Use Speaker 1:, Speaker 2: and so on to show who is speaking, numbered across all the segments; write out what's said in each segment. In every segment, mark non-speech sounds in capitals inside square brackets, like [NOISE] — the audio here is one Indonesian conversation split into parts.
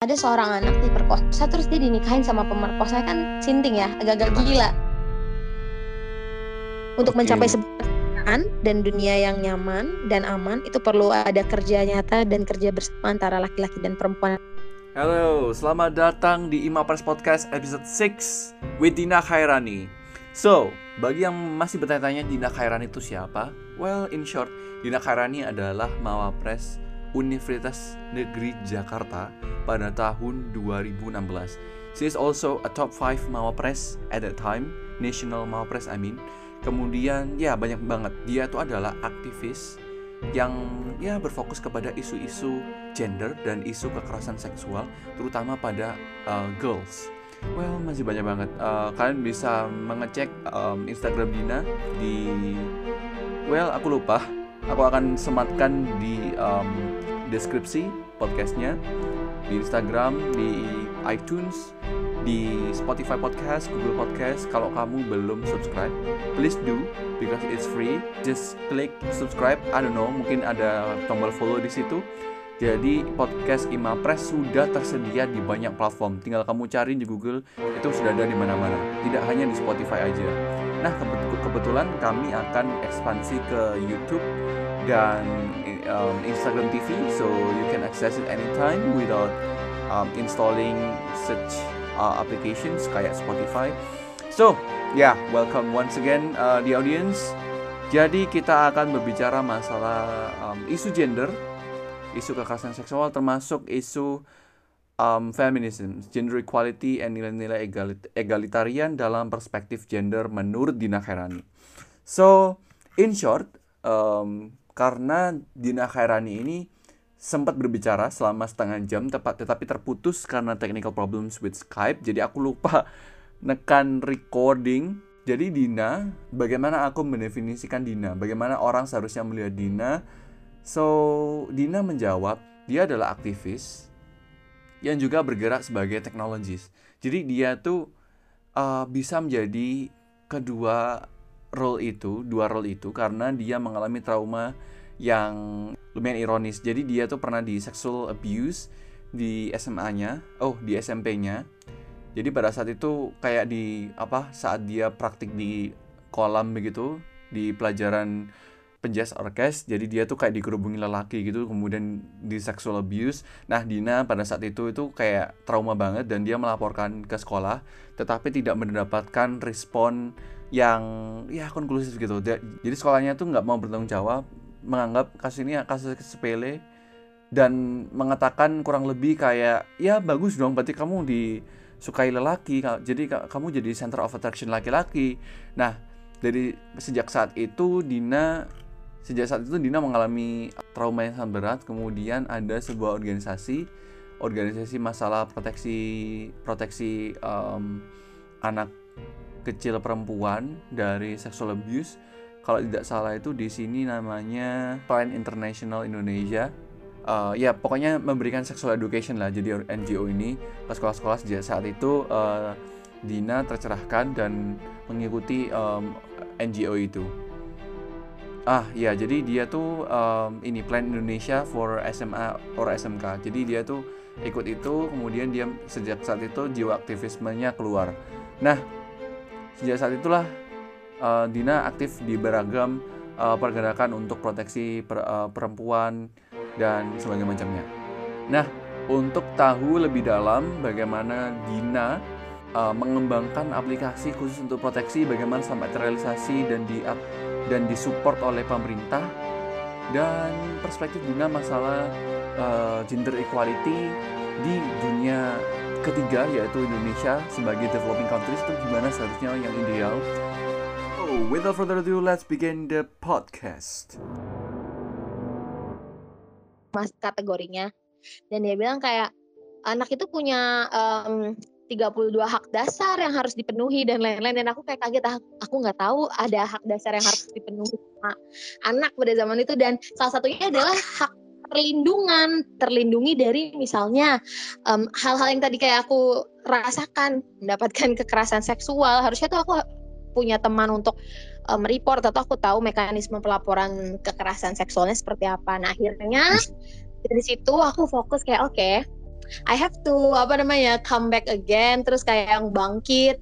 Speaker 1: ada seorang anak diperkosa terus dia dinikahin sama pemerkosa kan sinting ya agak-agak gila untuk
Speaker 2: Oke.
Speaker 1: mencapai sebuah pernikahan dan dunia yang nyaman dan aman itu perlu ada kerja nyata dan kerja bersama antara laki-laki dan perempuan
Speaker 2: Halo, selamat datang di Imapres Podcast episode 6 with Dina Khairani. So, bagi yang masih bertanya-tanya Dina Khairani itu siapa? Well, in short, Dina Khairani adalah Mawapres Universitas Negeri Jakarta pada tahun 2016. She is also a top 5 Mawapres at that time, National Mawapres I mean. Kemudian ya banyak banget. Dia tuh adalah aktivis yang ya berfokus kepada isu-isu gender dan isu kekerasan seksual terutama pada uh, girls. Well masih banyak banget. Uh, kalian bisa mengecek um, Instagram Dina di well aku lupa. Aku akan sematkan di um, deskripsi podcastnya di Instagram, di iTunes, di Spotify Podcast, Google Podcast. Kalau kamu belum subscribe, please do because it's free. Just click subscribe. I don't know, mungkin ada tombol follow di situ. Jadi podcast Imapres sudah tersedia di banyak platform. Tinggal kamu cari di Google, itu sudah ada di mana-mana. Tidak hanya di Spotify aja. Nah, kebet- kebetulan kami akan ekspansi ke YouTube dan um, Instagram TV, so you can access it anytime without um, installing such uh, applications kayak Spotify. So, yeah, welcome once again uh, the audience. Jadi kita akan berbicara masalah um, isu gender, isu kekerasan seksual, termasuk isu um, feminism, gender equality, and nilai-nilai egalit- egalitarian dalam perspektif gender menurut Dina Khairani. So, in short, um, karena Dina Khairani ini sempat berbicara selama setengah jam tepat tetapi terputus karena technical problems with Skype. Jadi aku lupa [LAUGHS] nekan recording. Jadi Dina bagaimana aku mendefinisikan Dina? Bagaimana orang seharusnya melihat Dina? So Dina menjawab dia adalah aktivis yang juga bergerak sebagai teknologis. Jadi dia tuh uh, bisa menjadi kedua role itu dua role itu karena dia mengalami trauma yang lumayan ironis. Jadi dia tuh pernah di sexual abuse di SMA-nya, oh di SMP-nya. Jadi pada saat itu kayak di apa saat dia praktik di kolam begitu di pelajaran penjazz orkes jadi dia tuh kayak dikerubungi lelaki gitu kemudian di sexual abuse nah Dina pada saat itu itu kayak trauma banget dan dia melaporkan ke sekolah tetapi tidak mendapatkan respon yang ya konklusif gitu. Ja- jadi sekolahnya tuh nggak mau bertanggung jawab menganggap kasus ini kasus sepele dan mengatakan kurang lebih kayak ya bagus dong berarti kamu disukai lelaki jadi ka- kamu jadi center of attraction laki-laki. Nah dari sejak saat itu Dina sejak saat itu Dina mengalami trauma yang sangat berat. Kemudian ada sebuah organisasi organisasi masalah proteksi proteksi em, anak kecil perempuan dari sexual abuse. Kalau tidak salah itu di sini namanya Plan International Indonesia. Eh, ya pokoknya memberikan sexual education lah. Jadi NGO ini ke sekolah-sekolah sejak saat itu eh, Dina tercerahkan dan mengikuti em, NGO itu. Ah ya jadi dia tuh em, ini Plan Indonesia for SMA or SMK jadi dia tuh ikut itu kemudian dia sejak saat itu jiwa aktivismenya keluar. Nah sejak saat itulah eh, Dina aktif di beragam eh, pergerakan untuk proteksi per- eh, perempuan dan sebagainya macamnya. Nah, untuk tahu lebih dalam bagaimana Dina uh, mengembangkan aplikasi khusus untuk proteksi, bagaimana sampai terrealisasi dan di dan disupport oleh pemerintah dan perspektif Dina masalah uh, gender equality di dunia ketiga yaitu Indonesia sebagai developing countries itu gimana seharusnya yang ideal. Oh, without further ado, let's begin the podcast.
Speaker 1: mas kategorinya dan dia bilang kayak anak itu punya em, 32 hak dasar yang harus dipenuhi dan lain-lain dan aku kayak kaget ah, aku nggak tahu ada hak dasar yang harus dipenuhi sama anak pada zaman itu dan salah satunya adalah hak perlindungan terlindungi dari misalnya hal-hal yang tadi kayak aku rasakan mendapatkan kekerasan seksual harusnya tuh aku punya teman untuk um, report atau aku tahu mekanisme pelaporan kekerasan seksualnya seperti apa. Nah akhirnya dari situ aku fokus kayak oke I have to apa namanya come back again terus kayak yang bangkit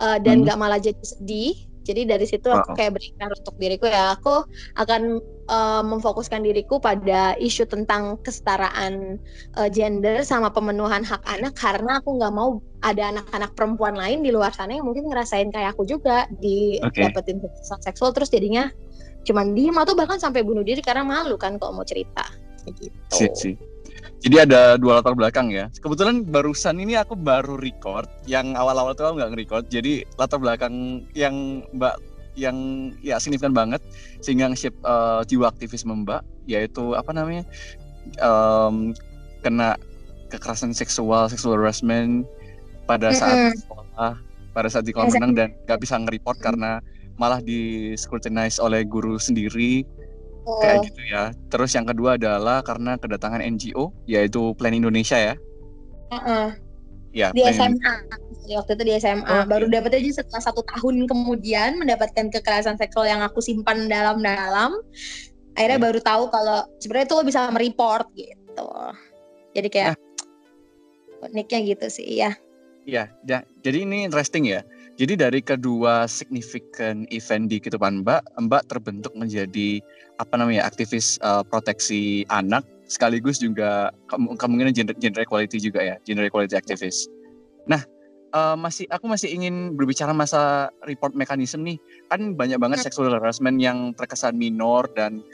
Speaker 1: uh, dan hmm. malah jadi sedih jadi dari situ aku kayak berikan untuk diriku ya aku akan uh, memfokuskan diriku pada isu tentang kesetaraan uh, gender sama pemenuhan hak anak karena aku nggak mau ada anak-anak perempuan lain di luar sana yang mungkin ngerasain kayak aku juga di okay. dapetin kekerasan seksual terus jadinya cuman diem atau bahkan sampai bunuh diri karena malu kan kalau mau cerita gitu.
Speaker 2: Si, si. Jadi ada dua latar belakang ya. Kebetulan barusan ini aku baru record. Yang awal-awal tuh aku nggak nge-record. Jadi latar belakang yang Mbak yang ya signifikan banget sehingga nge-shape uh, jiwa aktivisme Mbak yaitu apa namanya um, kena kekerasan seksual, sexual harassment pada saat mm -hmm. sekolah, pada saat di kolam renang dan nggak bisa nge-report karena malah di scrutinize oleh guru sendiri oh. kayak gitu ya. Terus yang kedua adalah karena kedatangan NGO yaitu Plan Indonesia ya.
Speaker 1: Uh -uh. Ya, di Plan SMA. Jadi waktu itu di SMA. Oh, Baru iya. dapat aja setelah satu tahun kemudian mendapatkan kekerasan seksual yang aku simpan dalam-dalam. Akhirnya ya. baru tahu kalau sebenarnya itu lo bisa mereport gitu. Jadi kayak nah. uniknya gitu sih ya.
Speaker 2: Iya, ya. Jadi ini interesting ya. Jadi dari kedua significant event di kehidupan Mbak, Mbak terbentuk menjadi apa namanya aktivis uh, proteksi anak sekaligus juga ke kemungkinan gender, gender equality juga ya, gender equality activist. Nah, uh, masih aku masih ingin berbicara masa report mechanism nih. Kan banyak banget sexual harassment yang terkesan minor dan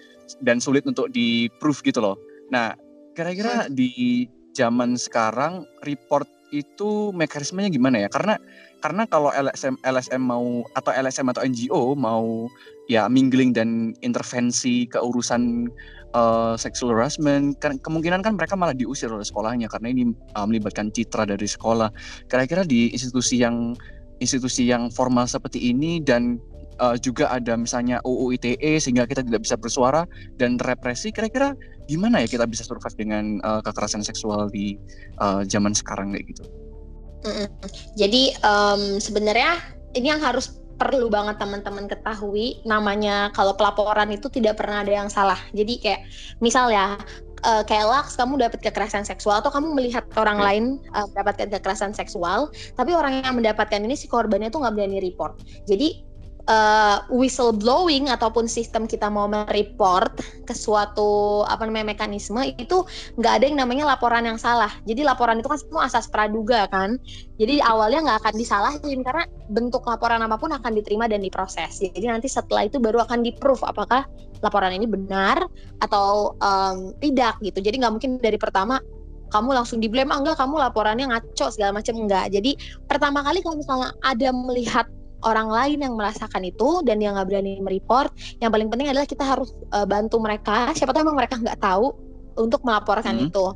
Speaker 2: dan sulit untuk di proof gitu loh. Nah, kira-kira di zaman sekarang report itu mekanismenya gimana ya? Karena karena kalau LSM LSM mau atau LSM atau NGO mau ya mingling dan intervensi ke urusan uh, sexual harassment kan kemungkinan kan mereka malah diusir oleh sekolahnya karena ini uh, melibatkan citra dari sekolah. Kira-kira di institusi yang institusi yang formal seperti ini dan uh, juga ada misalnya UU ITE sehingga kita tidak bisa bersuara dan represi kira-kira gimana ya kita bisa survive dengan uh, kekerasan seksual di uh, zaman sekarang kayak gitu.
Speaker 1: Jadi um, sebenarnya ini yang harus perlu banget teman-teman ketahui namanya kalau pelaporan itu tidak pernah ada yang salah. Jadi kayak misal ya uh, kayak Laks kamu dapat kekerasan seksual atau kamu melihat orang lain uh, mendapatkan kekerasan seksual, tapi orang yang mendapatkan ini si korbannya tuh nggak berani report. Jadi uh, whistleblowing ataupun sistem kita mau mereport ke suatu apa namanya mekanisme itu nggak ada yang namanya laporan yang salah. Jadi laporan itu kan semua asas praduga kan. Jadi awalnya nggak akan disalahin karena bentuk laporan apa pun akan diterima dan diproses. Jadi nanti setelah itu baru akan di proof apakah laporan ini benar atau um, tidak gitu. Jadi nggak mungkin dari pertama kamu langsung di blame ah, enggak kamu laporannya ngaco segala macam enggak. Jadi pertama kali kalau misalnya ada melihat orang lain yang merasakan itu dan yang nggak berani mereport yang paling penting adalah kita harus uh, bantu mereka. Siapa tahu emang mereka nggak tahu untuk melaporkan hmm. itu.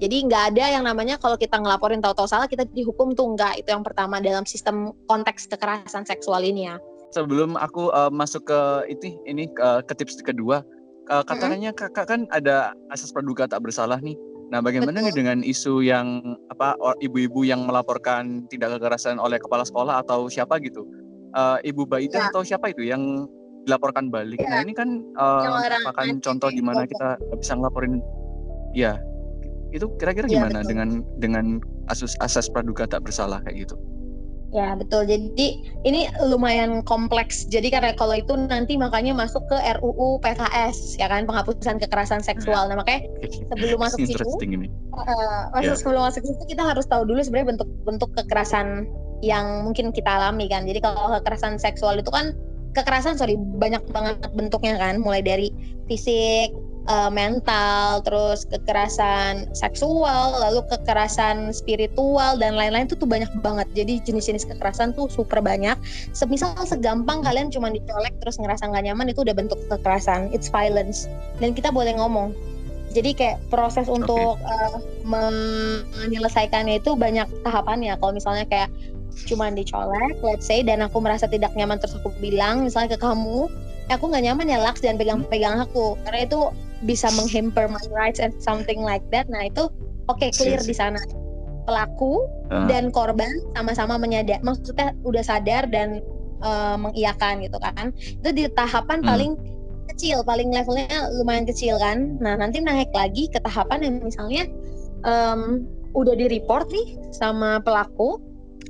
Speaker 1: Jadi nggak ada yang namanya kalau kita ngelaporin tahu-tahu salah kita dihukum tuh nggak. Itu yang pertama dalam sistem konteks kekerasan seksual ini ya.
Speaker 2: Sebelum aku uh, masuk ke itu ini ke, ke tips kedua uh, katanya -hmm. kakak kan ada asas praduga tak bersalah nih Nah, bagaimana nih dengan isu yang apa ibu-ibu yang melaporkan tindak kekerasan oleh kepala sekolah atau siapa gitu? Uh, Ibu Baida ya. atau siapa itu yang dilaporkan balik? Ya. Nah, ini kan uh, merupakan contoh di mana kita bisa ngelaporin ya. Itu kira-kira iya, gimana ya, dengan dengan asus asas praduga tak bersalah kayak gitu?
Speaker 1: Ya betul. Jadi ini lumayan kompleks. Jadi karena kalau itu nanti makanya masuk ke RUU PKS ya kan penghapusan kekerasan seksual. Nah makanya sebelum [LAUGHS] masuk situ, uh, masuk yeah. sebelum masuk situ kita harus tahu dulu sebenarnya bentuk-bentuk kekerasan yang mungkin kita alami kan. Jadi kalau kekerasan seksual itu kan kekerasan sorry banyak banget bentuknya kan, mulai dari fisik, uh, mental, terus kekerasan seksual, lalu kekerasan spiritual dan lain-lain itu tuh banyak banget. Jadi jenis-jenis kekerasan tuh super banyak. Semisal segampang kalian cuma dicolek terus ngerasa nggak nyaman itu udah bentuk kekerasan. It's violence. Dan kita boleh ngomong. Jadi kayak proses untuk okay. uh, menyelesaikannya itu banyak tahapannya. Kalau misalnya kayak cuma dicolek, let's say, dan aku merasa tidak nyaman terus aku bilang misalnya ke kamu, eh, aku nggak nyaman ya Laks dan pegang-pegang aku karena itu bisa menghamper my rights and something like that nah itu oke okay, clear di sana pelaku uh. dan korban sama-sama menyadar maksudnya udah sadar dan uh, mengiyakan gitu kan itu di tahapan hmm. paling kecil paling levelnya lumayan kecil kan nah nanti naik lagi ke tahapan yang misalnya um, udah di report nih sama pelaku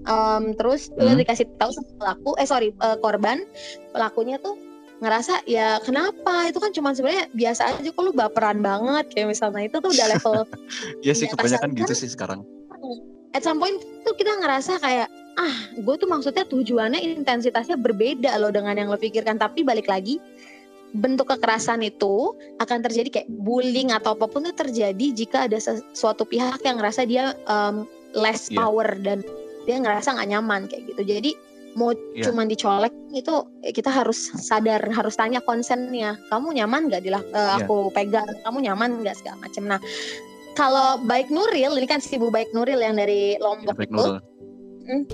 Speaker 1: um, terus udah
Speaker 2: Hmm.
Speaker 1: dikasih tahu sama pelaku eh sorry eh, korban pelakunya tuh ngerasa ya kenapa itu kan cuma sebenarnya biasa aja kok lu baperan banget kayak misalnya itu tuh udah level [LAUGHS]
Speaker 2: Iya sih
Speaker 1: atas
Speaker 2: kebanyakan gitu
Speaker 1: kan-
Speaker 2: sih sekarang.
Speaker 1: at some point tuh kita ngerasa kayak ah gue tuh maksudnya tujuannya intensitasnya berbeda loh dengan yang lo pikirkan tapi balik lagi bentuk kekerasan itu akan terjadi kayak bullying atau apa pun itu terjadi jika ada sesuatu pihak yang ngerasa dia um, less
Speaker 2: Iya.
Speaker 1: power dan dia ngerasa nggak nyaman kayak gitu jadi mau
Speaker 2: Iya.
Speaker 1: cuman dicolek itu kita harus sadar harus tanya konsennya kamu nyaman nggak dilak eh,
Speaker 2: Iya.
Speaker 1: aku pegang kamu nyaman nggak segala macam nah kalau baik Nuril ini kan si Bu baik Nuril yang dari Lombok
Speaker 2: Baik
Speaker 1: itu
Speaker 2: Nurul.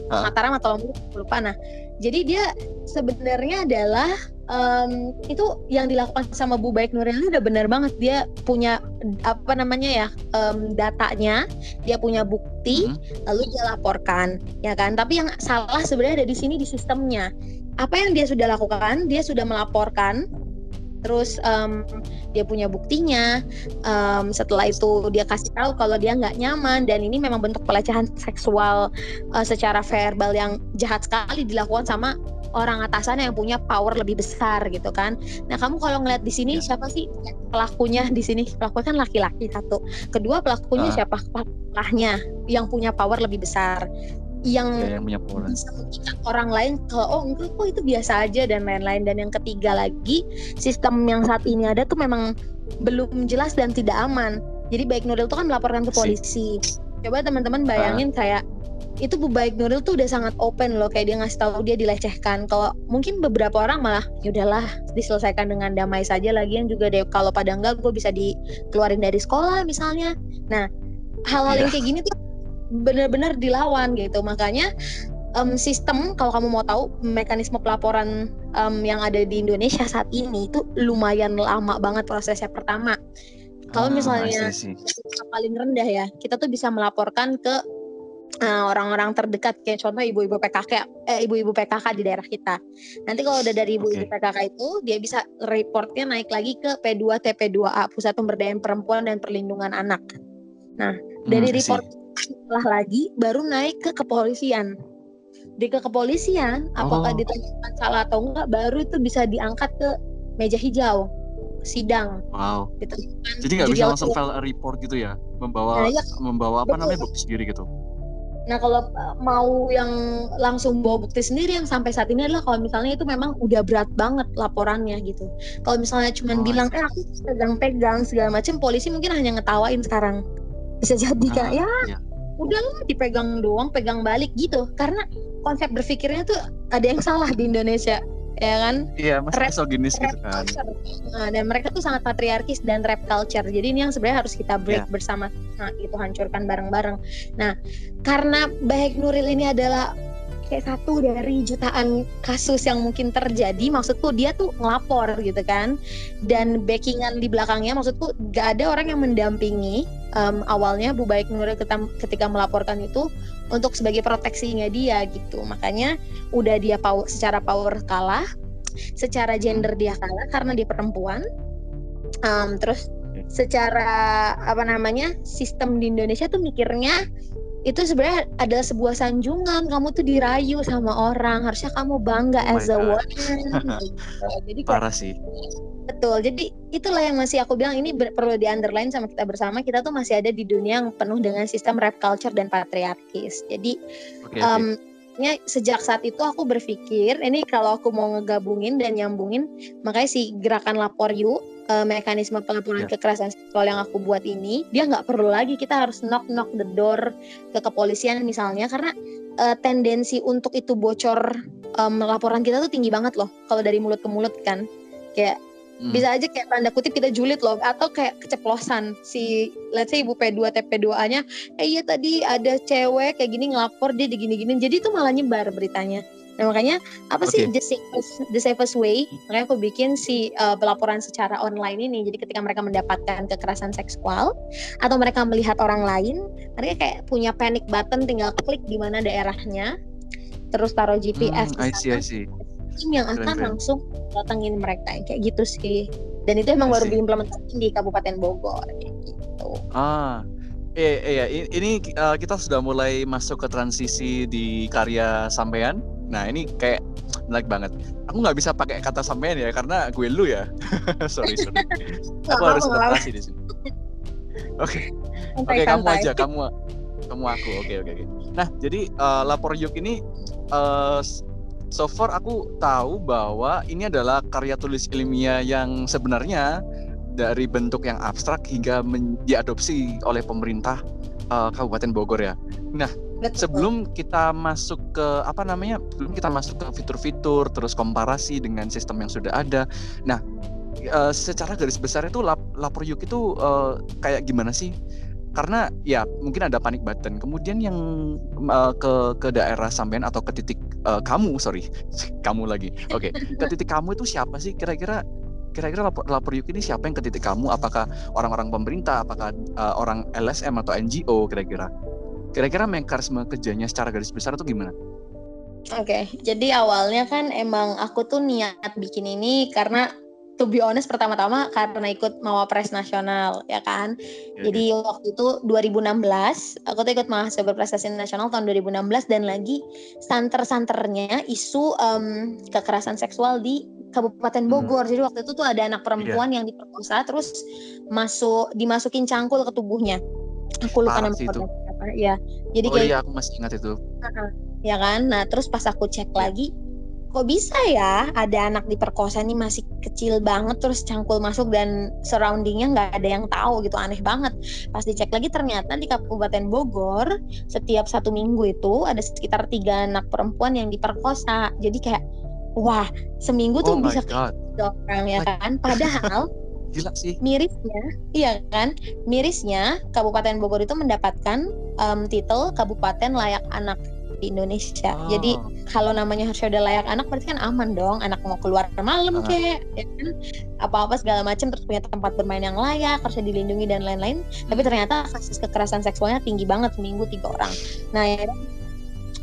Speaker 2: Ah.
Speaker 1: Mataram atau Lombok lupa nah jadi dia sebenarnya adalah em, itu yang dilakukan sama Bu Baik Nuril udah benar banget. Dia punya apa namanya ya em, datanya dia punya bukti
Speaker 2: Mhm.
Speaker 1: lalu dia laporkan ya kan? Tapi yang salah sebenarnya ada di sini di sistemnya. Apa yang dia sudah lakukan dia sudah melaporkan terus em, dia punya buktinya em, setelah itu dia kasih tahu kalau dia nggak nyaman dan ini memang bentuk pelecehan seksual eh, secara verbal yang jahat sekali dilakukan sama orang atasannya yang punya power lebih besar gitu kan. Nah kamu kalau ngeliat di sini
Speaker 2: Ya.
Speaker 1: siapa sih pelakunya di sini? Pelakunya kan laki-laki satu. Kedua pelakunya
Speaker 2: Ah.
Speaker 1: siapa? Pelahnya yang punya power lebih besar. Yang
Speaker 2: Ya, yang punya power.
Speaker 1: bisa mengikat orang lain kalau oh enggak kok itu biasa aja dan lain-lain. Dan yang ketiga lagi sistem yang saat ini ada tuh memang belum jelas dan tidak aman. Jadi baik Nuril tuh kan melaporkan ke
Speaker 2: Si.
Speaker 1: polisi. Coba teman-teman bayangin kayak itu Bu Baik Nuril tuh udah sangat open loh. Kayak dia ngasih tahu dia dilecehkan. Kalau mungkin beberapa orang malah ya udahlah diselesaikan dengan damai saja lagian juga deh kalau pada enggak gue bisa dikeluarin dari sekolah misalnya. Nah hal-hal yang
Speaker 2: Iya.
Speaker 1: kayak gini tuh benar-benar dilawan gitu makanya em, sistem kalau kamu mau tahu mekanisme pelaporan em, yang ada di Indonesia saat ini itu lumayan lama banget prosesnya pertama
Speaker 2: Ah,
Speaker 1: kalau misalnya
Speaker 2: I see.
Speaker 1: yang paling rendah ya kita tuh bisa melaporkan ke eh, orang-orang terdekat kayak contoh ibu-ibu PKK eh ibu-ibu PKK di daerah kita nanti kalau udah dari ibu-ibu
Speaker 2: Oke.
Speaker 1: PKK itu dia bisa reportnya naik lagi ke P2 TP2A Pusat Pemberdayaan Perempuan dan Perlindungan Anak dari
Speaker 2: Hmm, I see.
Speaker 1: report setelah lagi baru naik ke kepolisian di ke kepolisian apakah
Speaker 2: Oh.
Speaker 1: ditemukan salah atau enggak baru itu bisa diangkat ke meja hijau sidang
Speaker 2: Wow.
Speaker 1: ditemukan
Speaker 2: Jadi nggak bisa langsung file a report gitu ya, membawa
Speaker 1: Nah, iya.
Speaker 2: membawa apa
Speaker 1: Betul.
Speaker 2: namanya bukti sendiri gitu.
Speaker 1: Nah kalau uh, mau yang langsung bawa bukti sendiri yang sampai saat ini adalah kalau misalnya itu memang udah berat banget laporannya gitu. Kalau misalnya cuma
Speaker 2: Oh,
Speaker 1: bilang eh aku pegang-pegang segala macam, polisi mungkin hanya ngetawain sekarang. Bisa jadi kan ya
Speaker 2: iya.
Speaker 1: udahlah dipegang doang, pegang balik gitu. Karena konsep berpikirnya tuh ada yang salah di Indonesia, ya kan?
Speaker 2: Iya, masih misoginis gitu kan.
Speaker 1: Nah, dan mereka tuh sangat patriarkis dan rap culture. Jadi ini yang sebenarnya harus kita break
Speaker 2: Iya.
Speaker 1: bersama nah, itu hancurkan bareng-bareng. Nah, karena Baik Nuril ini adalah kayak satu dari jutaan kasus yang mungkin terjadi, maksudku dia tuh ngelapor gitu kan. Dan backingan di belakangnya maksudku gak ada orang yang mendampingi em, awalnya Bu Baik Nuril ketika melaporkan itu untuk sebagai proteksinya dia gitu. Makanya udah dia power, secara power kalah, secara gender dia kalah karena dia perempuan. Em, terus
Speaker 2: Oke.
Speaker 1: secara apa namanya sistem di Indonesia tuh mikirnya itu sebenarnya adalah sebuah sanjungan kamu tuh dirayu sama orang harusnya kamu bangga
Speaker 2: Oh
Speaker 1: as a woman gitu. [LAUGHS] jadi kayak
Speaker 2: Parah sih.
Speaker 1: Betul. Jadi itulah yang masih aku bilang ini ber- perlu di underline sama kita bersama. Kita tuh masih ada di dunia yang penuh dengan sistem rap culture dan patriarkis. Jadi
Speaker 2: Oke, oke.
Speaker 1: em, nya sejak saat itu aku berpikir ini kalau aku mau ngegabungin dan nyambungin makanya si gerakan lapor yuk eh, mekanisme pelaporan
Speaker 2: Ya.
Speaker 1: kekerasan seksual yang aku buat ini dia nggak perlu lagi kita harus knock knock the door ke kepolisian misalnya karena eh, tendensi untuk itu bocor em, laporan kita tuh tinggi banget loh kalau dari mulut ke mulut kan kayak
Speaker 2: Hmm.
Speaker 1: bisa aja kayak tanda kutip kita julid loh atau kayak keceplosan si let's say ibu P2 TP2A-nya eh iya tadi ada cewek kayak gini ngelapor dia digini-gini jadi itu malah nyebar beritanya nah makanya apa sih
Speaker 2: Oke.
Speaker 1: the safest the safest way makanya aku bikin si uh, pelaporan secara online ini jadi ketika mereka mendapatkan kekerasan seksual atau mereka melihat orang lain mereka kayak punya panic button tinggal klik di mana daerahnya terus taruh GPS
Speaker 2: Hmm, I see, I see.
Speaker 1: tim yang akan
Speaker 2: keren.
Speaker 1: langsung datengin mereka kayak gitu sih dan itu emang
Speaker 2: I
Speaker 1: baru diimplementasikan di Kabupaten Bogor kayak gitu
Speaker 2: Ah, Iya, iya, i- ini uh, kita sudah mulai masuk ke transisi di karya sampean. Nah, ini kayak menarik banget. Aku nggak bisa pakai kata sampean ya karena gue lu ya. [LAUGHS] sorry, sorry. [LAUGHS] Aku harus adaptasi di sini. Oke, oke kamu aja, kamu kamu aku. Oke, oke, oke. Nah, jadi uh, lapor yuk ini uh, so far aku tahu bahwa ini adalah karya tulis ilmiah yang sebenarnya dari bentuk yang abstrak hingga diadopsi oleh pemerintah uh, Kabupaten Bogor ya.
Speaker 1: Betul.
Speaker 2: Sebelum kita masuk ke apa namanya? Sebelum kita masuk ke fitur-fitur terus komparasi dengan sistem yang sudah ada. Nah, uh, secara garis besar itu lap, lapor yuk itu uh, kayak gimana sih? Karena ya mungkin ada panik button. Kemudian yang uh, ke ke daerah sampean atau ke titik uh, kamu, sorry, [LAUGHS] kamu lagi. Oke, ke titik kamu itu siapa sih? Kira-kira kira-kira lapor, lapor yuk ini siapa yang ke titik kamu? Apakah orang-orang pemerintah? Apakah uh, orang LSM atau NGO? Kira-kira? Kira-kira mekanisme kerjanya secara garis besar itu gimana?
Speaker 1: Oke, jadi awalnya kan emang aku tuh niat bikin ini karena to be honest pertama-tama karena ikut Mawapres Nasional ya kan. Jadi waktu itu 2016 aku tuh ikut mahasiswa berprestasi nasional tahun 2016 dan lagi santer-santernya isu em, kekerasan seksual di Kabupaten
Speaker 2: Hmm.
Speaker 1: Bogor. Jadi waktu itu tuh ada anak perempuan yang diperkosa terus masuk dimasukin cangkul ke tubuhnya. Aku lupa nama siapa. Ya. Jadi
Speaker 2: oh
Speaker 1: kayak
Speaker 2: iya, aku masih ingat itu.
Speaker 1: ya kan nah terus pas aku cek lagi kok bisa ya ada anak diperkosa nih masih kecil banget terus cangkul masuk dan surroundingnya nggak ada yang tahu gitu aneh banget pas dicek lagi ternyata di Kabupaten Bogor setiap satu minggu itu ada sekitar tiga anak perempuan yang diperkosa jadi kayak wah seminggu
Speaker 2: Oh
Speaker 1: tuh
Speaker 2: my
Speaker 1: bisa tiga orang ya kan padahal [LAUGHS]
Speaker 2: gila sih.
Speaker 1: mirisnya iya kan? Mirisnya Kabupaten Bogor itu mendapatkan em, titel Kabupaten Layak Anak di Indonesia.
Speaker 2: Oh,
Speaker 1: jadi kalau namanya harusnya udah layak anak berarti kan aman dong. Anak mau keluar malam
Speaker 2: Ah.
Speaker 1: kek ya kan? Apa-apa segala macam terus punya tempat bermain yang layak harusnya dilindungi dan lain-lain. Tapi ternyata kasus kekerasan seksualnya tinggi banget seminggu tiga orang. Nah ya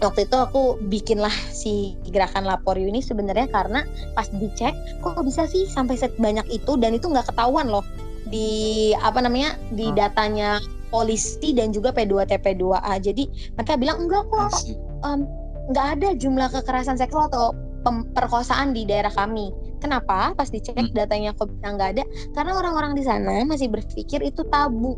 Speaker 1: waktu itu aku bikinlah si gerakan lapor ini sebenarnya karena pas dicek kok bisa sih sampai sebanyak itu dan itu nggak ketahuan loh di apa namanya di
Speaker 2: Hmm.
Speaker 1: datanya polisi dan juga P2TP2A jadi mereka bilang enggak kok em, nggak ada jumlah kekerasan seksual atau perkosaan di daerah kami. Kenapa? Pas dicek
Speaker 2: Hmm.
Speaker 1: datanya kok bisa nggak ada? Karena orang-orang di sana masih berpikir itu tabu,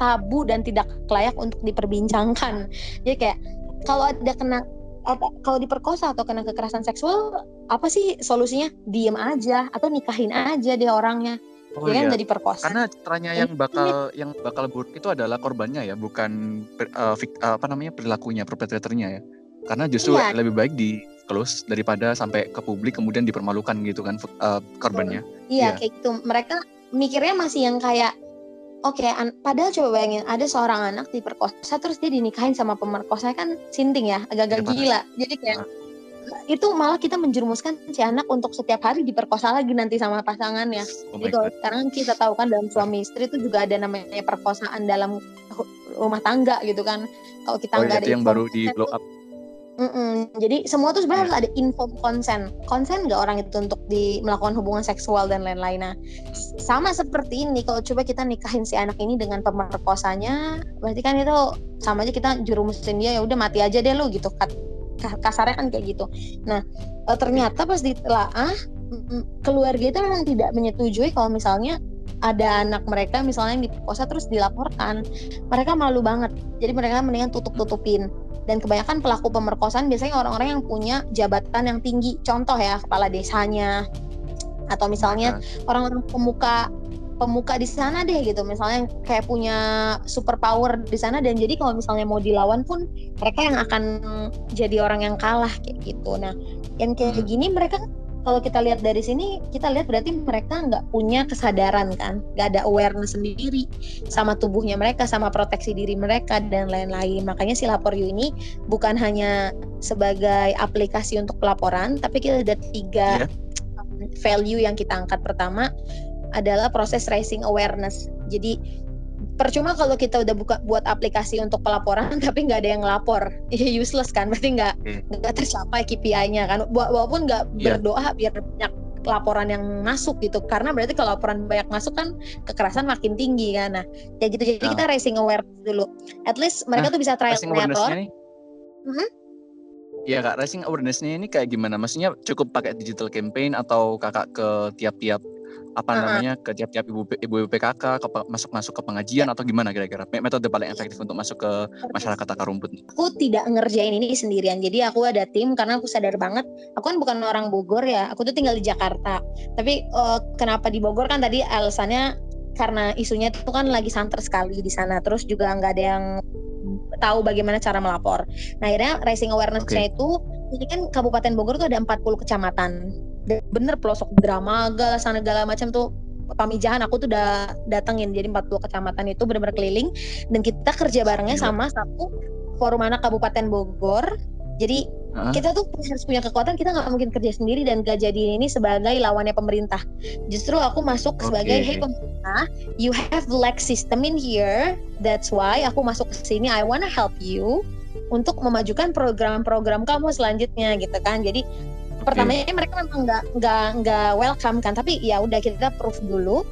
Speaker 1: tabu dan tidak layak untuk diperbincangkan. Jadi kayak kalau ada kena apa- kalau diperkosa atau kena kekerasan seksual apa sih solusinya? Diem aja atau nikahin aja deh orangnya.
Speaker 2: Oh
Speaker 1: ya kan
Speaker 2: iya.
Speaker 1: nggak diperkosa.
Speaker 2: Karena caranya yang bakal yang bakal buruk itu adalah korbannya ya, bukan eh, fik- eh, apa namanya perilakunya, perpetratornya ya. Karena justru
Speaker 1: Iya.
Speaker 2: lebih baik di close daripada sampai ke publik kemudian dipermalukan gitu kan eh, korbannya.
Speaker 1: Iya
Speaker 2: Iya.
Speaker 1: kayak gitu. Mereka mikirnya masih yang kayak oke, an- padahal coba bayangin ada seorang anak diperkosa terus dia dinikahin sama pemerkosa kan sinting ya, agak-agak
Speaker 2: Iya, parah.
Speaker 1: gila. Jadi kayak itu malah kita menjerumuskan si anak untuk setiap hari diperkosa lagi nanti sama pasangannya.
Speaker 2: Oh god.
Speaker 1: sekarang kita tahu kan dalam suami istri itu juga ada namanya perkosaan dalam rumah tangga gitu kan. Kalau kita
Speaker 2: Oh
Speaker 1: nggak
Speaker 2: iya,
Speaker 1: ada
Speaker 2: itu yang baru di blow up.
Speaker 1: Mm-mm. Jadi semua tuh sebenarnya
Speaker 2: Iya.
Speaker 1: harus ada info konsen. Konsen nggak orang itu untuk di melakukan hubungan seksual dan lain-lain. Nah, sama seperti ini kalau coba kita nikahin si anak ini dengan pemerkosanya, berarti kan itu sama aja kita jerumusin dia ya udah mati aja deh lu gitu. Kasarnya kan kayak gitu. Nah, eh, ternyata pas ditelaah keluarga itu memang tidak menyetujui kalau misalnya ada anak mereka misalnya yang diperkosa terus dilaporkan. Mereka malu banget. Jadi mereka mendingan tutup-tutupin dan kebanyakan pelaku pemerkosaan biasanya orang-orang yang punya jabatan yang tinggi. Contoh ya kepala desanya. Atau misalnya orang-orang pemuka pemuka di sana deh gitu. Misalnya kayak punya super power di sana. Dan jadi kalau misalnya mau dilawan pun mereka yang akan jadi orang yang kalah kayak gitu. Nah yang kayak
Speaker 2: Hmm.
Speaker 1: gini mereka kalau kita lihat dari sini kita lihat berarti mereka nggak punya kesadaran kan? Nggak ada awareness sendiri sama tubuhnya mereka sama proteksi diri mereka dan lain-lain. Makanya si lapor you ini bukan hanya sebagai aplikasi untuk pelaporan tapi kita ada tiga um, value yang kita angkat. Pertama adalah proses raising awareness. Jadi percuma kalau kita udah buka buat aplikasi untuk pelaporan [LAUGHS] tapi nggak ada yang ngelapor ya useless kan berarti nggak
Speaker 2: Oke.
Speaker 1: nggak tercapai KPI-nya kan Wa- walaupun nggak
Speaker 2: Iya.
Speaker 1: berdoa biar banyak laporan yang masuk gitu karena berarti kalau laporan banyak masuk kan kekerasan makin tinggi kan nah kayak gitu jadi
Speaker 2: Nah.
Speaker 1: kita raising awareness dulu at least mereka
Speaker 2: Nah,
Speaker 1: tuh bisa trial error. Mhm.
Speaker 2: Iya kak, raising awareness-nya ini kayak gimana? Maksudnya cukup pakai digital campaign atau kakak ke tiap-tiap apa
Speaker 1: Uh-uh.
Speaker 2: namanya ke tiap-tiap ibu ibu PKK ke masuk-masuk ke pengajian atau gimana kira-kira? Me- metode paling efektif untuk masuk ke masyarakat akar rumput nih?
Speaker 1: aku tidak ngerjain ini sendirian. Jadi aku ada tim karena aku sadar banget aku kan bukan orang Bogor ya aku tuh tinggal di Jakarta. Tapi eh, kenapa di Bogor? Kan tadi alasannya karena isunya itu kan lagi santer sekali di sana. Terus juga nggak ada yang tahu bagaimana cara melapor. Nah akhirnya raising awareness-nya itu ini kan Kabupaten Bogor tuh ada 40 kecamatan bener pelosok Dramaga sana segala macam tuh Pamijahan aku tuh udah datengin jadi 40 kecamatan itu bener-bener keliling dan kita kerja barengnya sama satu forum anak Kabupaten Bogor. Jadi
Speaker 2: Hah?
Speaker 1: kita tuh harus punya kekuatan, kita nggak mungkin kerja sendiri dan gak jadi ini sebagai lawannya pemerintah. Justru aku masuk sebagai
Speaker 2: Oke.
Speaker 1: hey pemerintah, you have lag system in here. That's why aku masuk ke sini. I wanna help you untuk memajukan program-program kamu selanjutnya gitu kan. Jadi pertamanya mereka memang nggak nggak nggak welcome kan, tapi ya udah kita proof dulu.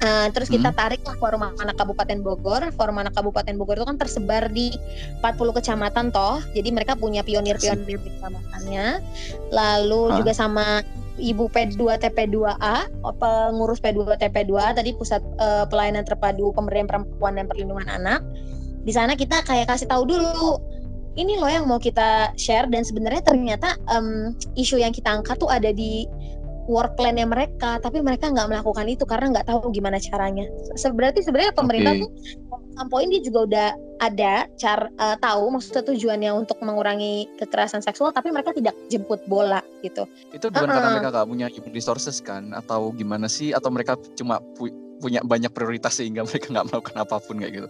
Speaker 1: Uh, terus kita tarik lah forum anak Kabupaten Bogor. Forum anak Kabupaten Bogor itu kan tersebar di 40 kecamatan toh. Jadi mereka punya pionir-pionir di kecamatannya. Lalu
Speaker 2: Hah?
Speaker 1: juga sama Ibu P2 TP2A, pengurus P2 TP2 tadi pusat eh, pelayanan terpadu pemberdayaan perempuan dan perlindungan anak. Di sana kita kayak kasih tahu dulu ini loh yang mau kita share dan sebenarnya ternyata em, isu yang kita angkat tuh ada di work plan-nya mereka, tapi mereka nggak melakukan itu karena nggak tahu gimana caranya. Berarti sebenarnya pemerintah
Speaker 2: Oke.
Speaker 1: tuh sampoin dia juga udah ada cara eh, tahu maksudnya tujuannya untuk mengurangi kekerasan seksual, tapi mereka tidak jemput bola gitu.
Speaker 2: Itu bukan karena
Speaker 1: Uh-uh.
Speaker 2: mereka gak punya human resources kan? Atau gimana sih? Atau mereka cuma pu- punya banyak prioritas sehingga [LAUGHS] mereka nggak melakukan apa pun kayak gitu?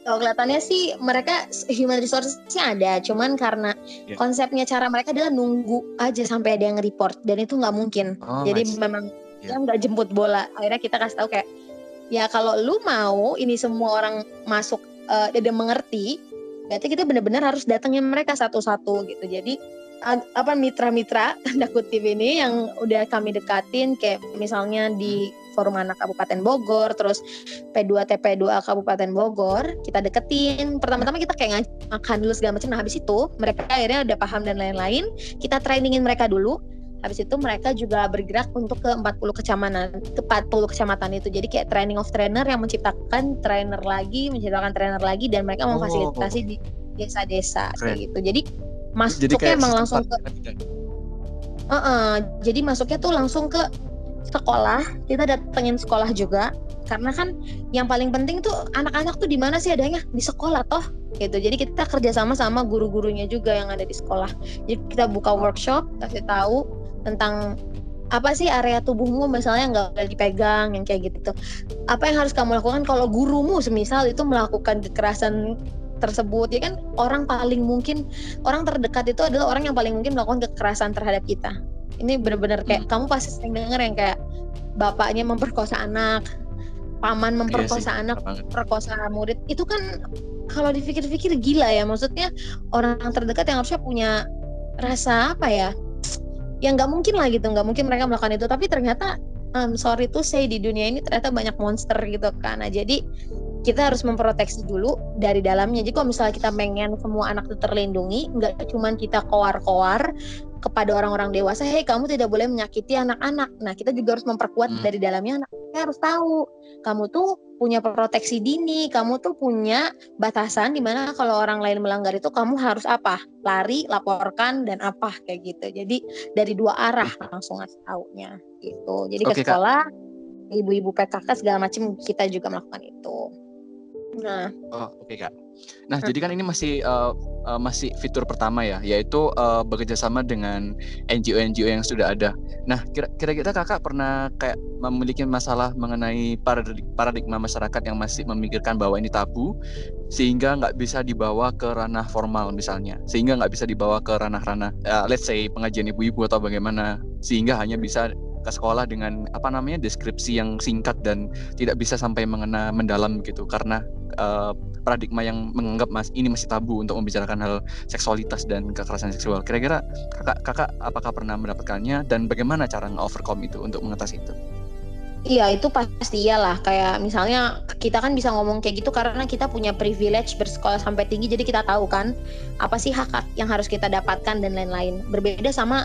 Speaker 1: Kalau kelihatannya sih mereka human resources-nya ada, cuman karena
Speaker 2: Iya.
Speaker 1: konsepnya cara mereka adalah nunggu aja sampai ada yang report dan itu nggak mungkin.
Speaker 2: Oh,
Speaker 1: Jadi
Speaker 2: see.
Speaker 1: memang
Speaker 2: Iya.
Speaker 1: dia nggak jemput bola. Akhirnya kita kasih tahu kayak ya kalau lu mau ini semua orang masuk eh, dan mengerti, berarti kita benar-benar harus datangin mereka satu-satu gitu. Jadi apa mitra-mitra [LAUGHS] tanda kutip ini yang udah kami dekatin kayak misalnya di Forum Anak Kabupaten Bogor, terus P2 TP2 Kabupaten Bogor, kita deketin. Pertama-tama kita kayak ngajak makan dulu segala macam. Nah, habis itu mereka akhirnya udah paham dan lain-lain. Kita trainingin mereka dulu. Habis itu mereka juga bergerak untuk ke 40 kecamatan, ke 40 kecamatan itu. Jadi kayak training of trainer yang menciptakan trainer lagi, menciptakan trainer lagi dan mereka
Speaker 2: Oh.
Speaker 1: memfasilitasi di desa-desa
Speaker 2: Keren.
Speaker 1: kayak gitu. Jadi masuknya
Speaker 2: kayak
Speaker 1: emang langsung ke
Speaker 2: pelatihan.
Speaker 1: Heeh, jadi masuknya tuh langsung ke sekolah. Kita datengin sekolah juga karena kan yang paling penting tuh anak-anak tuh di mana sih adanya di sekolah toh gitu. Jadi kita kerja sama sama guru-gurunya juga yang ada di sekolah. Jadi kita buka workshop, kasih tahu tentang apa sih area tubuhmu misalnya nggak boleh dipegang yang kayak gitu. Apa yang harus kamu lakukan kalau gurumu semisal itu melakukan kekerasan tersebut. Ya kan orang paling mungkin orang terdekat itu adalah orang yang paling mungkin melakukan kekerasan terhadap kita. Ini benar-benar kayak kamu pasti sering dengar yang kayak bapaknya memperkosa anak paman memperkosa
Speaker 2: Iya sih,
Speaker 1: anak perkosa murid. Itu kan kalau dipikir-pikir gila ya. Maksudnya orang terdekat yang harusnya punya rasa apa ya? Yang nggak mungkin lah gitu nggak mungkin mereka melakukan itu. Tapi ternyata um, sorry to say di dunia ini ternyata banyak monster gitu kan. Nah jadi kita harus memproteksi dulu dari dalamnya. Jadi kalau misalnya kita pengen semua anak itu terlindungi, nggak cuma kita koar-koar kepada orang-orang dewasa, hei kamu tidak boleh menyakiti anak-anak. Nah kita juga harus memperkuat
Speaker 2: Hmm.
Speaker 1: dari dalamnya anak. Kita harus tahu, kamu tuh punya proteksi dini, kamu tuh punya batasan di mana kalau orang lain melanggar itu kamu harus apa? Lari, laporkan dan apa kayak gitu. Jadi dari dua arah langsung ngasih taunya gitu. Jadi
Speaker 2: Oke,
Speaker 1: ke sekolah, ibu-ibu PKK segala macam kita juga melakukan itu. Nah,
Speaker 2: Oh, oke kak. Nah, jadi kan ini masih eh, eh, masih fitur pertama ya, yaitu eh, bekerja sama dengan NGO-NGO yang sudah ada. Nah, kira- kira-kira kakak pernah kayak memiliki masalah mengenai paradig- paradigma masyarakat yang masih memikirkan bahwa ini tabu, sehingga nggak bisa dibawa ke ranah formal misalnya, sehingga nggak bisa dibawa ke ranah-ranah, eh, let's say pengajian ibu-ibu atau bagaimana, sehingga hanya bisa ke sekolah dengan apa namanya deskripsi yang singkat dan tidak bisa sampai mengena mendalam gitu karena uh, paradigma yang menganggap mas ini masih tabu untuk membicarakan hal seksualitas dan kekerasan seksual. Kira-kira kakak kakak apakah pernah mendapatkannya dan bagaimana cara nge-overcome itu untuk mengatasi itu?
Speaker 1: Iya itu pasti iyalah kayak misalnya kita kan bisa ngomong kayak gitu karena kita punya privilege bersekolah sampai tinggi jadi kita tahu kan apa sih hak hak yang harus kita dapatkan dan lain-lain berbeda sama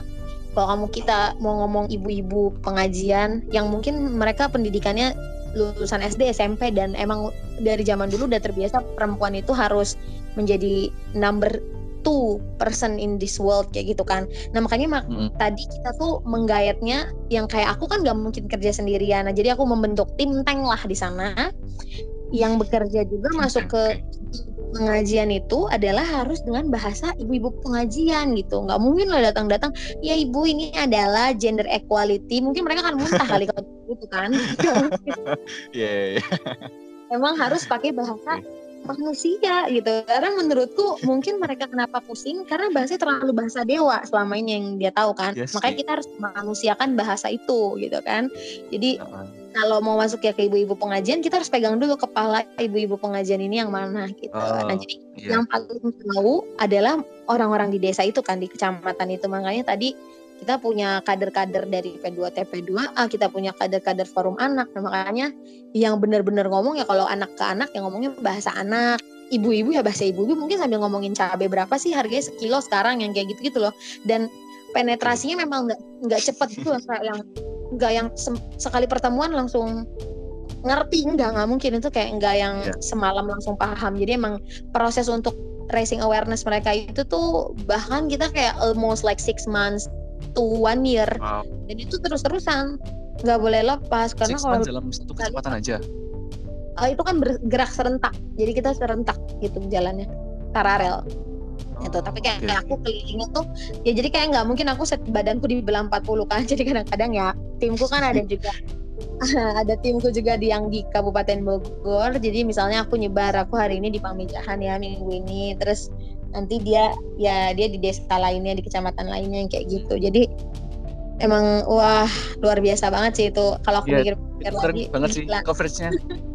Speaker 1: kalau kamu kita mau ngomong ibu-ibu pengajian yang mungkin mereka pendidikannya lulusan SD SMP dan emang dari zaman dulu udah terbiasa perempuan itu harus menjadi number two person in this world kayak gitu kan. Nah makanya mak hmm. tadi kita tuh menggayatnya yang kayak aku kan gak mungkin kerja sendirian. Nah jadi aku membentuk tim tank lah di sana yang bekerja juga masuk ke pengajian itu adalah harus dengan bahasa ibu-ibu pengajian gitu. Nggak mungkin lah datang-datang ya ibu ini adalah gender equality. Mungkin mereka kan muntah kali kalau gitu kan. [LAUGHS]
Speaker 2: Yeah, yeah.
Speaker 1: emang harus pakai bahasa manusia gitu. Karena menurutku mungkin mereka kenapa pusing? Karena bahasa terlalu bahasa dewa selama ini yang dia tahu kan. Yes, makanya kita harus manusiakan bahasa itu gitu kan. Jadi uh -huh. Kalau mau masuk ya ke ibu-ibu pengajian kita harus pegang dulu kepala ibu-ibu pengajian ini yang mana gitu uh, nah jadi yeah. yang paling tahu adalah orang-orang di desa itu kan di kecamatan itu makanya tadi kita punya kader-kader dari P2 TP2A, kita punya kader-kader forum anak. Nah, makanya yang benar-benar ngomong ya kalau anak ke anak yang ngomongnya bahasa anak, ibu-ibu ya bahasa ibu-ibu mungkin sambil ngomongin cabai berapa sih harganya sekilo sekarang yang kayak gitu-gitu loh. Dan penetrasinya memang nggak nggak cepet gitu loh, yang nggak yang sekali pertemuan langsung ngerti enggak nggak mungkin. Itu kayak enggak yang yeah. semalam langsung paham. Jadi emang proses untuk raising awareness mereka itu tuh bahkan kita kayak almost like six months to one year. Wow. dan itu terus terusan nggak boleh lepas. Karena
Speaker 2: kalau dalam satu kecepatan aja.
Speaker 1: Uh, itu kan bergerak serentak. Jadi kita serentak gitu jalannya. Paralel oh, itu tapi kayak, okay. aku kelilingnya tuh ya jadi kayak nggak mungkin aku set badanku dibilang 40 kan. [LAUGHS] Jadi kadang-kadang ya timku kan ada juga. [LAUGHS] Ada timku juga di yang di Kabupaten Bogor. Jadi misalnya aku nyebar aku hari ini di Pamijahan ya minggu ini. Terus nanti dia ya dia di desa lainnya di kecamatan lainnya yang kayak gitu. Jadi emang wah luar biasa banget sih itu. Kalau aku
Speaker 2: ya, pikir-pikir lagi banget sih coveragenya [LAUGHS]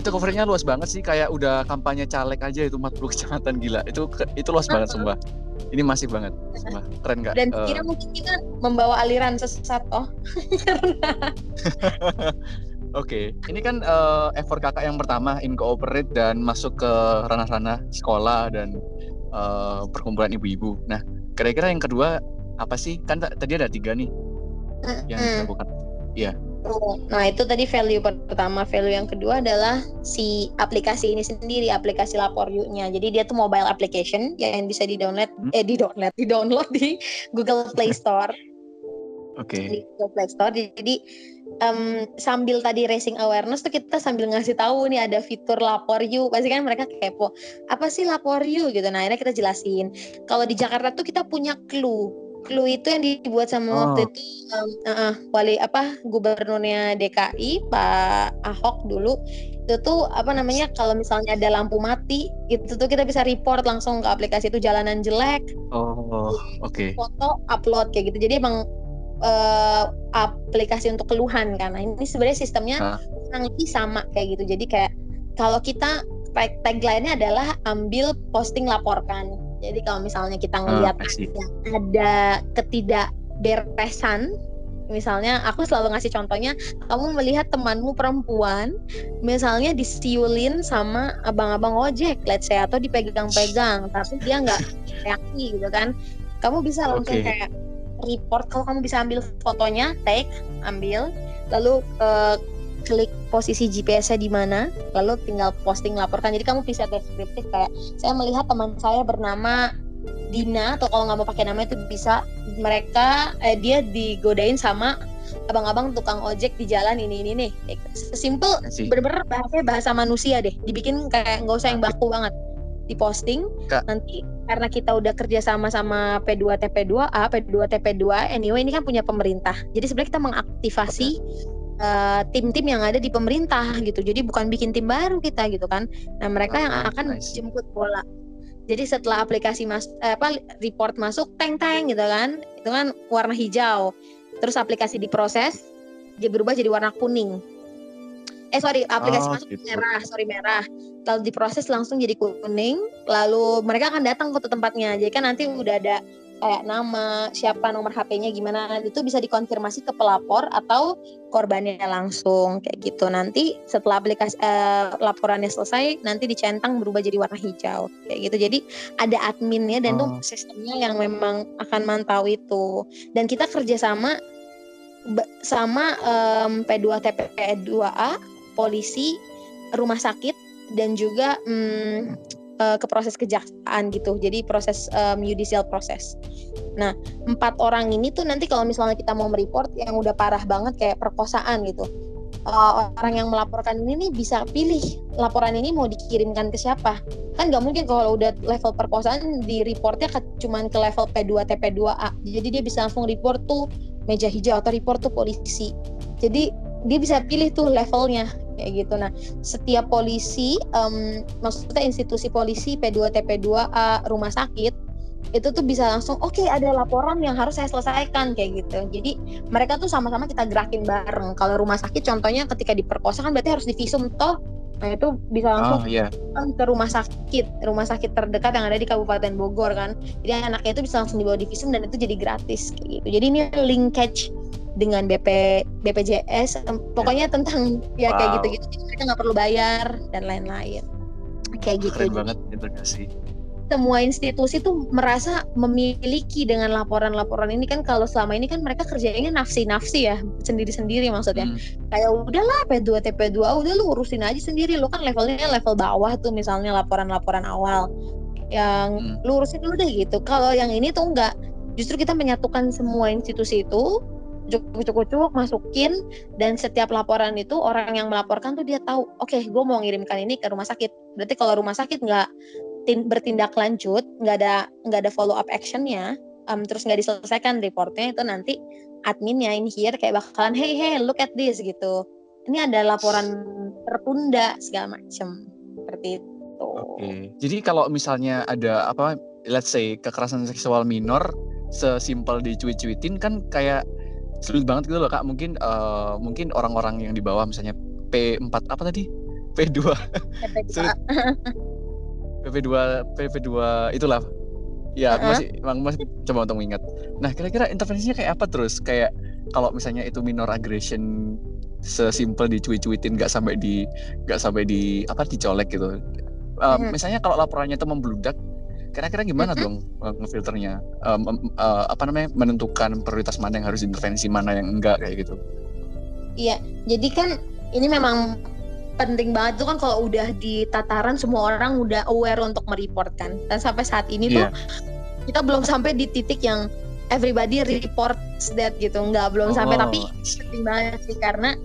Speaker 2: itu coveragenya luas banget sih kayak udah kampanye caleg aja itu 40 [LAUGHS] kecamatan gila itu itu luas banget sumpah ini masih banget sumpah keren gak
Speaker 1: dan uh, kira mungkin kita membawa aliran sesat oh [LAUGHS]
Speaker 2: Oke, okay. ini kan uh, effort kakak yang pertama incorporate dan masuk ke ranah-ranah sekolah dan uh, perkumpulan ibu-ibu. Nah, kira-kira yang kedua apa sih? Kan tadi ada tiga nih yang dilakukan. Iya.
Speaker 1: Nah itu tadi value pertama, value yang kedua adalah si aplikasi ini sendiri, aplikasi lapor nya Jadi dia tuh mobile application yang bisa di download, hmm? eh di download, di download di Google Play Store.
Speaker 2: Oke. Okay.
Speaker 1: Di Google Play Store. Jadi um, sambil tadi raising awareness tuh kita sambil ngasih tahu nih ada fitur lapor you pasti kan mereka kepo apa sih lapor you gitu nah akhirnya kita jelasin kalau di Jakarta tuh kita punya clue clue itu yang dibuat sama oh. waktu itu um, uh, uh, wali apa gubernurnya DKI Pak Ahok dulu. Itu tuh apa namanya kalau misalnya ada lampu mati itu tuh kita bisa report langsung ke aplikasi itu jalanan jelek.
Speaker 2: Oh oke. Okay.
Speaker 1: foto upload kayak gitu. Jadi emang uh, aplikasi untuk keluhan karena ini sebenarnya sistemnya kurang lebih sama kayak gitu. Jadi kayak kalau kita tagline-nya adalah ambil posting laporkan jadi kalau misalnya kita ngelihat uh, ada ketidakberesan misalnya aku selalu ngasih contohnya kamu melihat temanmu perempuan misalnya disiulin sama abang-abang ojek let's say atau dipegang-pegang tapi dia nggak reaksi gitu kan kamu bisa langsung okay. kayak report kalau kamu bisa ambil fotonya take ambil lalu uh, klik posisi GPS-nya di mana lalu tinggal posting laporkan. Jadi kamu bisa deskriptif kayak saya melihat teman saya bernama Dina atau kalau nggak mau pakai nama itu bisa mereka eh, dia digodain sama abang-abang tukang ojek di jalan ini ini nih simple bener-bener bahasa bahasa manusia deh. Dibikin kayak nggak usah yang baku banget. Diposting Kak. nanti karena kita udah kerja sama sama P2 TP2A, P2 TP2 anyway ini kan punya pemerintah. Jadi sebenarnya kita mengaktifasi uh, tim-tim yang ada di pemerintah gitu. Jadi bukan bikin tim baru kita gitu kan. Nah, mereka yang akan nice. jemput bola. Jadi setelah aplikasi mas eh, apa report masuk teng teng gitu kan. Itu kan warna hijau. terus aplikasi diproses dia berubah jadi warna kuning eh sorry aplikasi
Speaker 2: Oh,
Speaker 1: masuk
Speaker 2: gitu.
Speaker 1: merah sorry merah kalau diproses langsung jadi kuning lalu mereka akan datang ke tempatnya jadi kan nanti udah ada kayak nama siapa nomor HP-nya gimana itu bisa dikonfirmasi ke pelapor atau korbannya langsung kayak gitu. Nanti setelah aplikasi eh, laporannya selesai nanti dicentang berubah jadi warna hijau kayak gitu. Jadi ada adminnya dan
Speaker 2: Oh.
Speaker 1: tuh sistemnya yang memang akan mantau itu. Dan kita kerjasama sama em, P2 TP2A polisi rumah sakit dan juga mm, eh, ke proses kejaksaan gitu. Jadi proses em, judicial proses nah empat orang ini tuh nanti kalau misalnya kita mau mereport yang udah parah banget kayak perkosaan gitu. Eh, orang yang melaporkan ini nih bisa pilih laporan ini mau dikirimkan ke siapa. Kan nggak mungkin kalau udah level perkosaan di reportnya ke, cuman ke level P2 TP2A jadi dia bisa langsung report tuh meja hijau atau report tuh polisi. Jadi dia bisa pilih tuh levelnya kayak gitu. Nah setiap polisi em, maksudnya institusi polisi P2 TP2A rumah sakit itu tuh bisa langsung oke ada laporan yang harus saya selesaikan kayak gitu. Jadi mereka tuh sama-sama kita gerakin bareng. Kalau rumah sakit contohnya ketika diperkosa kan berarti harus divisum toh. Nah itu bisa langsung
Speaker 2: Oh iya.
Speaker 1: kan ke rumah sakit. Rumah sakit terdekat yang ada di Kabupaten Bogor kan. Jadi anaknya itu bisa langsung dibawa di visum dan itu jadi gratis kayak gitu. Jadi ini linkage dengan BP BPJS pokoknya tentang ya kayak
Speaker 2: Wow.
Speaker 1: gitu gitu jadi mereka nggak perlu bayar dan lain-lain. Kayak gitu
Speaker 2: Keren banget integrasi.
Speaker 1: semua institusi tuh merasa memiliki dengan laporan-laporan ini kan. Kalau selama ini kan mereka kerjanya nafsi-nafsi ya sendiri-sendiri maksudnya.
Speaker 2: Hmm.
Speaker 1: kayak udahlah P2 TP2 udah lu urusin aja sendiri. Lu kan levelnya level bawah tuh misalnya laporan-laporan awal. Yang
Speaker 2: Hmm.
Speaker 1: lu urusin dulu deh gitu. Kalau yang ini tuh enggak justru kita menyatukan semua institusi itu cukup-cukup masukin dan setiap laporan itu orang yang melaporkan tuh dia tahu oke gue mau ngirimkan ini ke rumah sakit. Berarti kalau rumah sakit nggak tin- bertindak lanjut nggak ada nggak ada follow up actionnya em, terus nggak diselesaikan reportnya itu nanti adminnya in here kayak bakalan hey hey look at this gitu. Ini ada laporan tertunda segala macem. Seperti itu.
Speaker 2: Oke. Jadi kalau misalnya ada apa, let's say kekerasan seksual minor, sesimpel dicuit-cuitin kan kayak sulit banget gitu loh kak. Mungkin eh, mungkin orang-orang yang di bawah misalnya P4 apa tadi? P2, Sulit. PP2, PP2 itulah. Ya,
Speaker 1: Uh-uh.
Speaker 2: masih emang masih coba untuk mengingat. Nah, kira-kira intervensinya kayak apa terus? Kayak kalau misalnya itu minor aggression sesimpel dicuit-cuitin nggak sampai di nggak sampai di apa dicolek gitu.
Speaker 1: Mhm.
Speaker 2: Misalnya kalau laporannya itu membludak, kira-kira gimana dong eh, ngefilternya? Em, em, eh, apa namanya menentukan prioritas mana yang harus diintervensi, mana yang enggak kayak gitu.
Speaker 1: Iya, jadi kan ini memang penting banget tuh kan kalau udah di tataran semua orang udah aware untuk mereport kan. Dan sampai saat ini tuh
Speaker 2: Iya.
Speaker 1: kita belum sampai di titik yang everybody reports that gitu. Nggak belum sampai
Speaker 2: Oh,
Speaker 1: tapi penting banget sih karena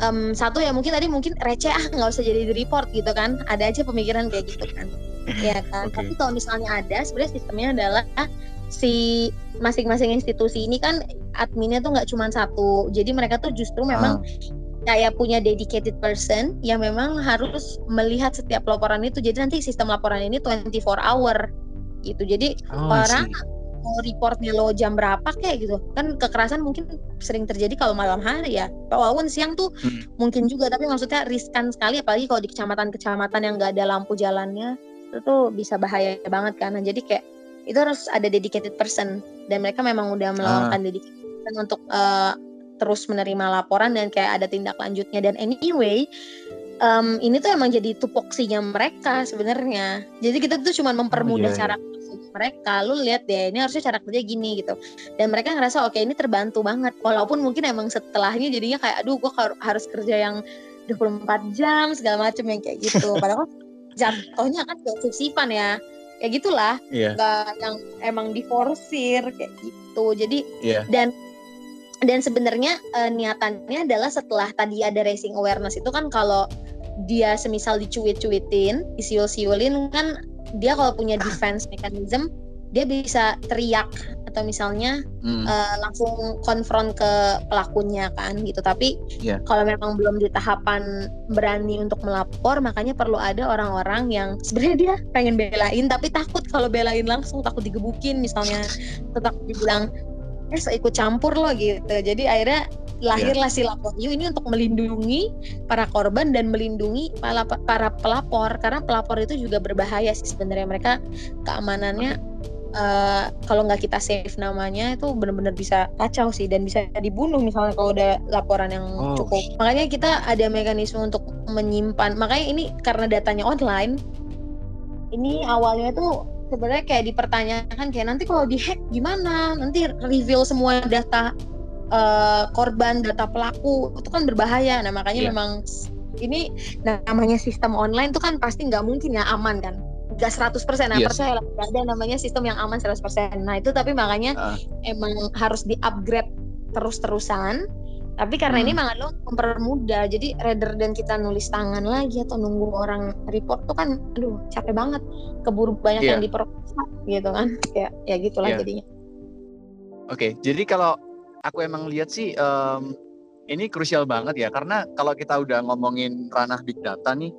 Speaker 1: em, satu ya mungkin tadi mungkin receh ah nggak usah jadi di report gitu kan. Ada aja pemikiran kayak gitu kan. Iya [LAUGHS] kan.
Speaker 2: Oke.
Speaker 1: Tapi kalau misalnya ada sebenarnya sistemnya adalah si masing-masing institusi ini kan adminnya tuh nggak cuma satu. Jadi mereka tuh justru memang
Speaker 2: Ah,
Speaker 1: kayak punya dedicated person yang memang harus melihat setiap laporan itu. Jadi nanti sistem laporan ini 24 hour gitu. Jadi
Speaker 2: oh,
Speaker 1: orang mau reportnya lo jam berapa kayak gitu. Kan kekerasan mungkin sering terjadi kalau malam hari ya. Walaupun siang tuh
Speaker 2: Hmm.
Speaker 1: mungkin juga tapi maksudnya riskan sekali apalagi kalau di kecamatan-kecamatan yang nggak ada lampu jalannya itu tuh bisa bahaya banget kan. Nah, jadi kayak itu harus ada dedicated person dan mereka memang udah melakukan dedicated person untuk eh, terus menerima laporan dan kayak ada tindak lanjutnya dan anyway em, ini tuh emang jadi tupoksinya mereka sebenarnya. Jadi kita tuh cuma mempermudah
Speaker 2: iya, iya.
Speaker 1: cara mereka. Lu lihat deh, ini harusnya cara kerja gini gitu. Dan mereka ngerasa oke ini terbantu banget. Walaupun mungkin emang setelahnya jadinya kayak aduh gua har- harus kerja yang 24 jam segala macam yang kayak gitu. Padahal jatuhnya kan sip-sipan ya. Kayak gitulah,
Speaker 2: Iya,
Speaker 1: nggak yang emang diforsir kayak gitu. Jadi
Speaker 2: iya.
Speaker 1: dan dan sebenarnya eh, niatannya adalah setelah tadi ada raising awareness itu kan kalau dia semisal dicuit-cuitin, disiul-siulin kan dia kalau punya defense mechanism dia bisa teriak atau misalnya
Speaker 2: Hmm.
Speaker 1: eh, langsung konfront ke pelakunya kan gitu. Tapi
Speaker 2: Iya.
Speaker 1: kalau memang belum di tahapan berani untuk melapor, makanya perlu ada orang-orang yang sebenarnya dia pengen belain tapi takut kalau belain langsung takut digebukin misalnya, takut dibilang eh ikut campur loh gitu jadi akhirnya lahirlah si lapor you ini untuk melindungi para korban dan melindungi para, para pelapor karena pelapor itu juga berbahaya sih sebenarnya mereka keamanannya uh, kalau nggak kita save namanya itu benar-benar bisa kacau sih dan bisa dibunuh misalnya kalau udah laporan yang oh. cukup. makanya kita ada mekanisme untuk menyimpan. Makanya ini karena datanya online ini awalnya tuh sebenarnya kayak dipertanyakan kayak nanti kalau dihack gimana? Nanti reveal semua data uh, korban data pelaku itu kan berbahaya. Nah makanya yeah. memang ini nah, namanya sistem online itu kan pasti nggak mungkin ya aman kan nggak 100% nah yes. percaya lah ada namanya sistem yang aman 100% nah itu tapi makanya uh. emang harus di upgrade terus-terusan tapi karena hmm. ini malah lo mempermudah jadi rather dan kita nulis tangan lagi atau nunggu orang report tuh kan aduh capek banget keburu banyak yeah. yang diperkosa gitu kan [LAUGHS] ya ya gitulah yeah. jadinya
Speaker 2: oke okay, jadi kalau aku emang lihat sih um, ini krusial banget ya karena kalau kita udah ngomongin ranah big data nih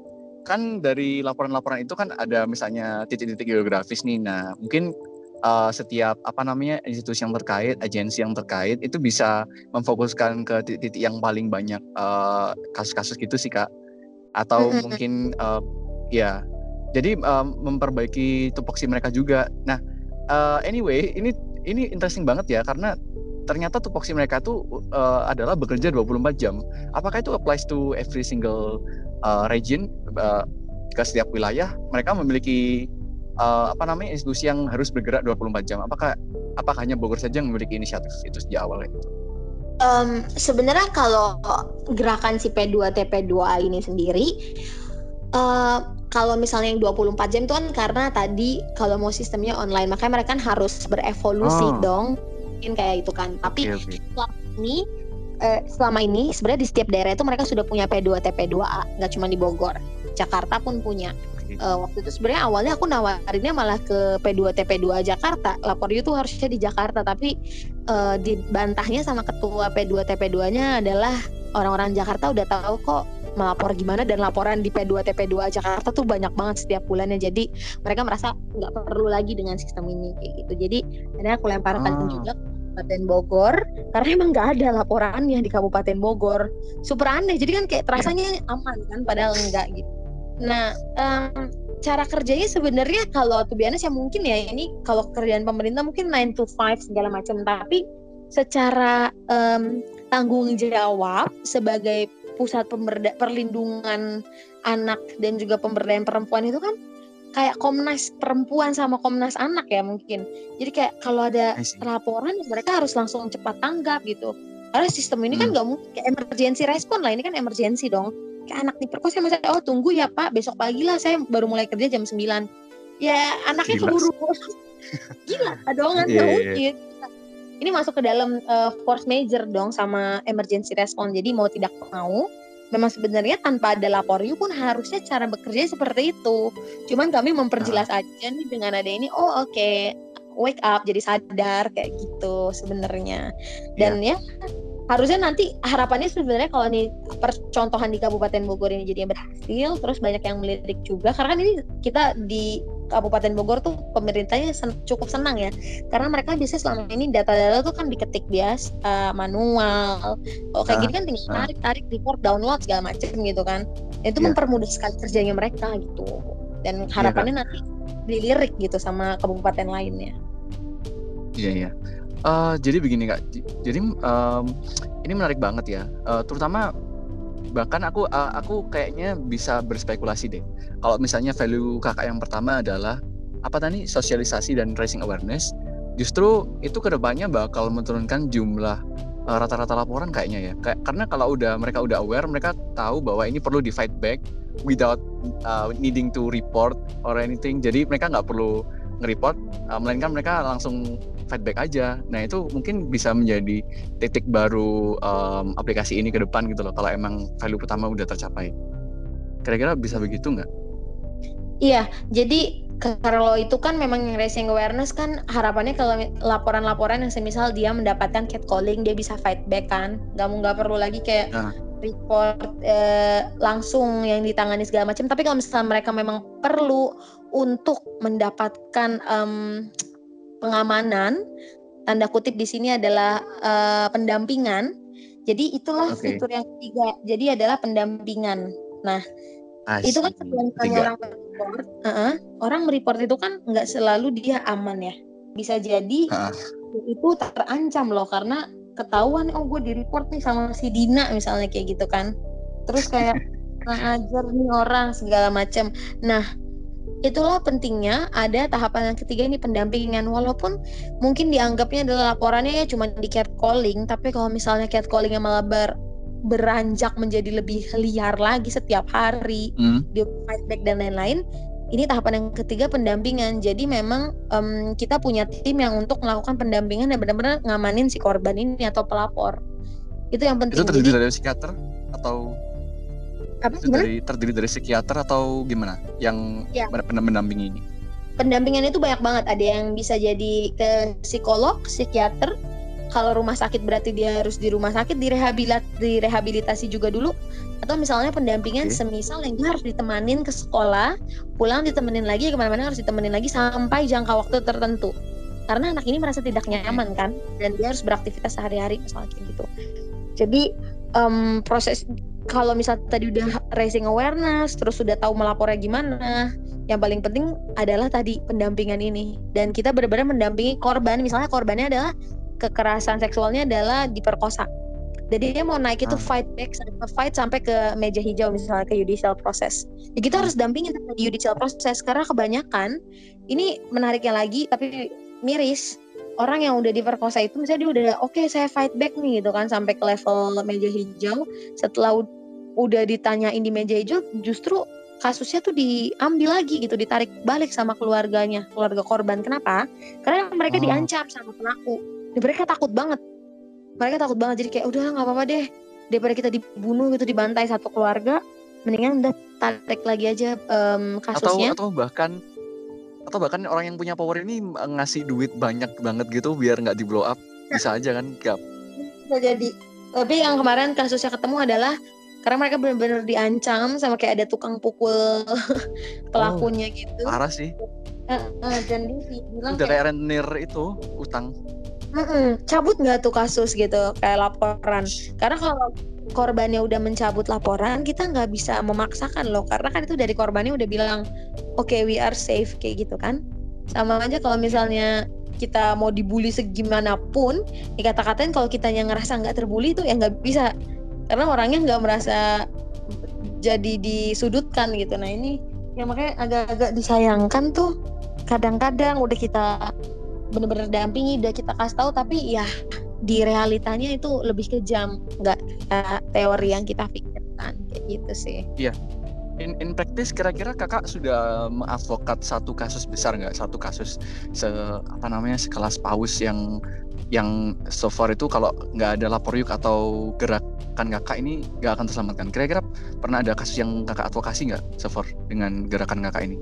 Speaker 2: kan dari laporan-laporan itu kan ada misalnya titik-titik geografis nih nah mungkin uh, setiap apa namanya institusi yang terkait, agensi yang terkait itu bisa memfokuskan ke titik-titik yang paling banyak eh, kasus-kasus gitu sih kak, atau mungkin uh, ya, jadi um, memperbaiki tupoksi mereka juga. Nah, uh, anyway ini ini interesting banget ya karena ternyata tupoksi mereka tuh uh, adalah bekerja 24 jam. Apakah itu applies to every single uh, region uh, ke setiap wilayah? Mereka memiliki uh, apa namanya institusi yang harus bergerak 24 jam. Apakah apakah hanya Bogor saja yang memiliki inisiatif itu sejak awal itu?
Speaker 1: Um, sebenarnya kalau gerakan si P2 TP2A ini sendiri uh, kalau misalnya yang 24 jam itu kan karena tadi kalau mau sistemnya online makanya mereka kan harus berevolusi oh. dong mungkin kayak itu kan tapi okay, okay. ini eh, selama ini sebenarnya di setiap daerah itu mereka sudah punya P2 TP2A nggak cuma di Bogor. Jakarta pun punya. Uh, waktu itu sebenarnya awalnya aku nawarinnya malah ke P2 TP2 Jakarta. Lapor itu harusnya di Jakarta tapi uh, dibantahnya sama ketua P2 TP2-nya adalah orang-orang Jakarta udah tahu kok melapor gimana dan laporan di P2 TP2 Jakarta tuh banyak banget setiap bulannya. Jadi mereka merasa nggak perlu lagi dengan sistem ini kayak gitu. Jadi akhirnya aku lemparkan oh. juga Kabupaten Bogor karena emang nggak ada laporannya di Kabupaten Bogor. Super aneh jadi kan kayak terasanya aman kan padahal enggak gitu. Nah, um, cara kerjanya sebenarnya kalau tuh biasanya ya mungkin ya ini kalau kerjaan pemerintah mungkin 9 to 5 segala macam tapi secara um, tanggung jawab sebagai pusat perlindungan anak dan juga pemberdayaan perempuan itu kan kayak Komnas perempuan sama Komnas anak ya mungkin. Jadi kayak kalau ada laporan mereka harus langsung cepat tanggap gitu. Karena sistem ini kan hmm. kan nggak mungkin kayak emergency respon lah ini kan emergency dong. Kayak anak diperkosa masa oh tunggu ya pak besok pagi lah saya baru mulai kerja jam 9 ya anaknya keburu. [LAUGHS] Gila dong kan yeah, mungkin. Ini masuk ke dalam uh, force major dong sama emergency response jadi mau tidak mau memang sebenarnya tanpa ada lapor you pun harusnya cara bekerja seperti itu. Cuman kami memperjelas nah. aja nih dengan ada ini, oh oke, okay, wake up jadi sadar kayak gitu sebenarnya. Dan yeah. ya harusnya nanti harapannya sebenarnya kalau nih percontohan di Kabupaten Bogor ini jadinya berhasil terus banyak yang melirik juga karena kan ini kita di Kabupaten Bogor tuh pemerintahnya sen cukup senang ya karena mereka biasanya selama ini data-data tuh kan diketik bias uh, manual oh kayak uh, gini kan tinggal uh. tarik tarik report download segala macam gitu kan itu yeah. mempermudah sekali kerjanya mereka gitu dan iya, harapannya yeah, kan? nanti dilirik gitu sama kabupaten lainnya
Speaker 2: iya yeah, iya yeah. Uh, jadi begini kak, jadi um, ini menarik banget ya, uh, terutama bahkan aku uh, aku kayaknya bisa berspekulasi deh. Kalau misalnya value kakak yang pertama adalah apa tadi sosialisasi dan raising awareness, justru itu ke depannya bakal menurunkan jumlah rata-rata uh, laporan kayaknya ya. Kayak karena kalau udah mereka udah aware, mereka tahu bahwa ini perlu di fight back without uh, needing to report or anything. Jadi mereka nggak perlu nge-report, uh, melainkan mereka langsung feedback aja. Nah itu mungkin bisa menjadi titik baru um, aplikasi ini ke depan gitu loh. Kalau emang value pertama udah tercapai. Kira-kira bisa begitu nggak?
Speaker 1: Iya, jadi kalau itu kan memang yang raising awareness kan harapannya kalau laporan-laporan yang semisal dia mendapatkan catcalling dia bisa fight back kan nggak mau nggak perlu lagi kayak nah. report eh, langsung yang ditangani segala macam tapi kalau misalnya mereka memang perlu untuk mendapatkan um, pengamanan tanda kutip di sini adalah uh, pendampingan. Jadi itulah okay. fitur yang ketiga. Jadi adalah pendampingan. Nah, Asli. itu kan sebenarnya orang report, uh -uh, orang mereport itu kan nggak selalu dia aman ya. Bisa jadi uh. itu terancam loh karena ketahuan oh gue di report nih sama si Dina misalnya kayak gitu kan. Terus kayak [LAUGHS] ngajar nih orang segala macam. Nah, itulah pentingnya ada tahapan yang ketiga ini pendampingan. Walaupun mungkin dianggapnya adalah laporannya ya cuma di catcalling tapi kalau misalnya catcallingnya malah ber, beranjak menjadi lebih liar lagi setiap hari hmm. di feedback dan lain-lain ini tahapan yang ketiga pendampingan. Jadi memang um, kita punya tim yang untuk melakukan pendampingan dan benar-benar ngamanin si korban ini atau pelapor. Itu yang penting.
Speaker 2: itu terdiri dari psikiater atau apa itu dari terdiri dari psikiater atau gimana yang ya. mendampingi ini?
Speaker 1: Pendampingan itu banyak banget. Ada yang bisa jadi ke psikolog, psikiater. Kalau rumah sakit berarti dia harus di rumah sakit direhabilit direhabilitasi juga dulu. Atau misalnya pendampingan okay. semisal yang dia harus ditemanin ke sekolah, pulang ditemenin lagi ke mana-mana harus ditemenin lagi sampai jangka waktu tertentu. Karena anak ini merasa tidak nyaman kan, dan dia harus beraktivitas sehari-hari misalnya kayak gitu. Jadi um, proses kalau misalnya tadi udah raising awareness, terus sudah tahu melapornya gimana, yang paling penting adalah tadi pendampingan ini. Dan kita benar-benar mendampingi korban, misalnya korbannya adalah kekerasan seksualnya adalah diperkosa. Jadi dia mau naik itu ah. fight back, fight sampai ke meja hijau misalnya ke judicial process. Ya kita harus dampingin di judicial process karena kebanyakan ini menariknya lagi tapi miris orang yang udah diperkosa itu misalnya dia udah oke okay, saya fight back nih gitu kan sampai ke level meja hijau. Setelah udah ditanyain di meja hijau justru kasusnya tuh diambil lagi gitu ditarik balik sama keluarganya keluarga korban. Kenapa? Karena mereka oh. diancam sama pelaku. Dan mereka takut banget. Mereka takut banget. Jadi kayak udah nggak apa-apa deh. Daripada kita dibunuh gitu dibantai satu keluarga mendingan udah tarik lagi aja um, kasusnya.
Speaker 2: atau atau bahkan atau bahkan orang yang punya power ini ngasih duit banyak banget gitu biar nggak di blow up. Bisa aja kan gap?
Speaker 1: Bisa jadi. Tapi yang kemarin kasusnya ketemu adalah karena mereka benar-benar diancam sama kayak ada tukang pukul [LAUGHS] pelakunya oh, gitu.
Speaker 2: parah sih.
Speaker 1: Uh, uh, dan dia
Speaker 2: bilang udah kayak rentenir itu utang.
Speaker 1: Uh, cabut nggak tuh kasus gitu kayak laporan? Karena kalau korbannya udah mencabut laporan kita nggak bisa memaksakan loh karena kan itu dari korbannya udah bilang oke okay, we are safe kayak gitu kan. Sama aja kalau misalnya kita mau dibully segimanapun ya kata-katain kalau kita yang ngerasa nggak terbully itu ya nggak bisa. Karena orangnya nggak merasa jadi disudutkan gitu. Nah ini yang makanya agak-agak disayangkan tuh kadang-kadang udah kita bener-bener dampingi udah kita kasih tahu tapi ya di realitanya itu lebih kejam nggak uh, teori yang kita pikirkan kayak gitu sih
Speaker 2: iya in, in practice kira-kira kakak sudah mengadvokat satu kasus besar nggak satu kasus se apa namanya sekelas paus yang yang so far itu kalau nggak ada lapor yuk atau gerakan kakak ini nggak akan terselamatkan. Kira-kira pernah ada kasus yang kakak advokasi nggak so far dengan gerakan kakak ini?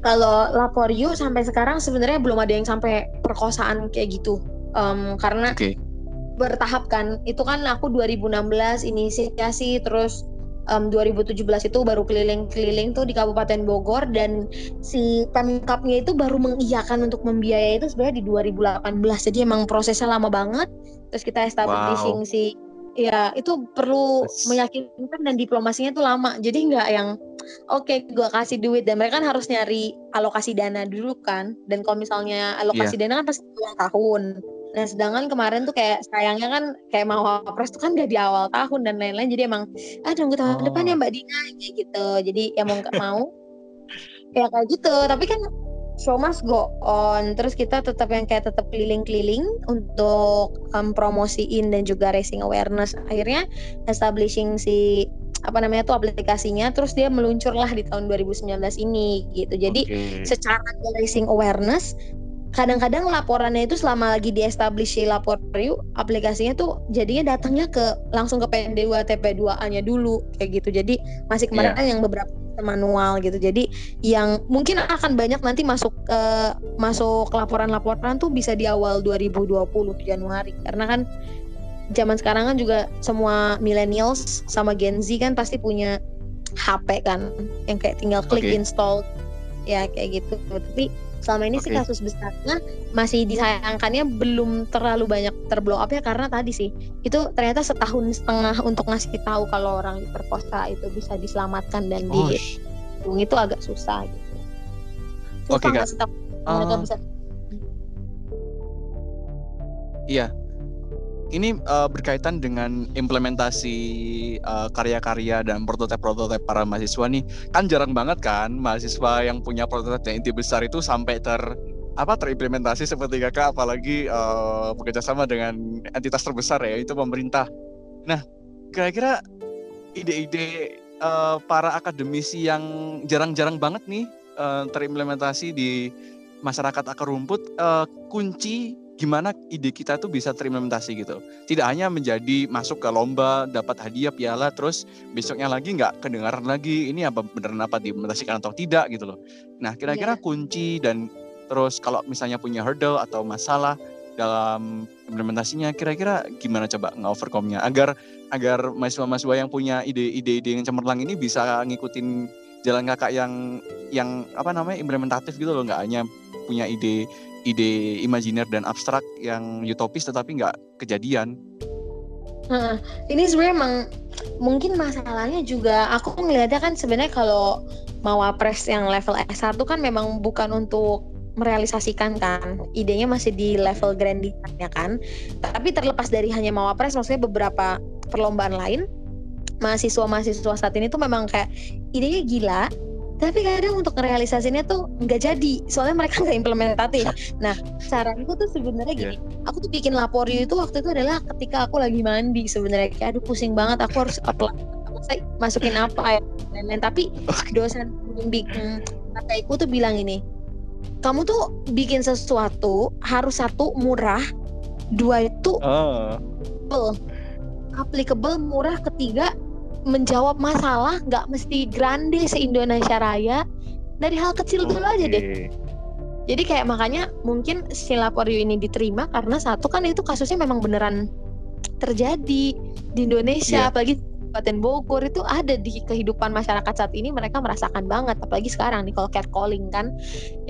Speaker 1: Kalau lapor yuk sampai sekarang sebenarnya belum ada yang sampai perkosaan kayak gitu. Um, karena okay. bertahap kan. Itu kan aku 2016 inisiasi terus um, 2017 itu baru keliling-keliling tuh di Kabupaten Bogor dan si Pemkapnya itu baru mengiyakan untuk membiayai itu sebenarnya di 2018 jadi emang prosesnya lama banget terus kita establishing wow. si ya itu perlu meyakinkan dan diplomasinya tuh lama jadi nggak yang oke okay, gue kasih duit dan mereka kan harus nyari alokasi dana dulu kan dan kalau misalnya alokasi yeah. dana kan pasti dua tahun Nah sedangkan kemarin tuh kayak sayangnya kan kayak mau wapres tuh kan gak di awal tahun dan lain-lain. Jadi emang ah nunggu tahun oh. depan ya Mbak Dina gitu. Jadi ya mau nggak mau ya kayak gitu. Tapi kan show must go on. Terus kita tetap yang kayak tetap keliling-keliling untuk um, promosiin dan juga raising awareness. Akhirnya establishing si apa namanya tuh aplikasinya. Terus dia meluncur lah di tahun 2019 ini gitu. Jadi okay. secara raising awareness kadang-kadang laporannya itu selama lagi di establish lapor review aplikasinya tuh jadinya datangnya ke langsung ke PD2 TP2A-nya dulu kayak gitu. Jadi masih kemarin yeah. yang beberapa manual gitu. Jadi yang mungkin akan banyak nanti masuk uh, masuk laporan-laporan tuh bisa di awal 2020 Januari karena kan zaman sekarang kan juga semua millennials sama Gen Z kan pasti punya HP kan yang kayak tinggal klik okay. install ya kayak gitu. Tapi selama ini sih
Speaker 2: Oke.
Speaker 1: kasus besarnya masih disayangkannya belum terlalu banyak terblow up ya karena tadi sih itu ternyata setahun setengah untuk ngasih tahu kalau orang diperkosa itu bisa diselamatkan dan
Speaker 2: Oh,
Speaker 1: itu agak susah gitu.
Speaker 2: Oke, Kak.
Speaker 1: tahu mereka
Speaker 2: eh,
Speaker 1: bisa
Speaker 2: Iya. Ini eh, berkaitan dengan implementasi eh, karya-karya dan prototipe-prototipe para mahasiswa nih. Kan jarang banget kan mahasiswa yang punya prototipe yang inti besar itu sampai ter apa terimplementasi seperti kakak apalagi eh, bekerja sama dengan entitas terbesar ya itu pemerintah. Nah, kira-kira ide-ide eh, para akademisi yang jarang-jarang banget nih eh, terimplementasi di masyarakat akar rumput eh, kunci gimana ide kita tuh bisa terimplementasi gitu. Tidak hanya menjadi masuk ke lomba, dapat hadiah, piala, terus besoknya lagi nggak kedengaran lagi ini apa beneran apa diimplementasikan atau tidak gitu loh. Nah kira-kira
Speaker 1: Iya.
Speaker 2: kunci dan terus kalau misalnya punya hurdle atau masalah dalam implementasinya kira-kira gimana coba nge-overcome-nya agar agar mahasiswa-mahasiswa yang punya ide-ide yang cemerlang ini bisa ngikutin jalan kakak yang yang apa namanya implementatif gitu loh nggak hanya punya ide ide imajiner dan abstrak yang utopis tetapi nggak kejadian.
Speaker 1: Heeh. ini sebenarnya emang mungkin masalahnya juga aku ngelihatnya kan sebenarnya kalau mawapres yang level S1 kan memang bukan untuk merealisasikan kan idenya masih di level grandingannya kan tapi terlepas dari hanya mawapres maksudnya beberapa perlombaan lain mahasiswa-mahasiswa saat ini tuh memang kayak idenya gila tapi kadang untuk realisasinya tuh nggak jadi soalnya mereka [LAUGHS] nggak implementatif. Nah saranku tuh sebenarnya gini aku tuh bikin laporio itu waktu itu adalah ketika aku lagi mandi sebenarnya. Kayak aduh pusing banget aku harus apply. Saya masukin apa ya dan lain tapi dosen pembimbing kakakku tuh bilang ini kamu tuh bikin sesuatu harus satu murah dua itu
Speaker 2: Oh.
Speaker 1: applicable murah ketiga menjawab masalah nggak mesti grande se Indonesia Raya. Dari hal kecil dulu aja deh. Jadi kayak makanya mungkin si laporio ini diterima karena satu kan itu kasusnya memang beneran terjadi di Indonesia
Speaker 2: Iya.
Speaker 1: apalagi Kabupaten Bogor itu ada di kehidupan masyarakat saat ini mereka merasakan banget apalagi sekarang nih kalau catcalling kan.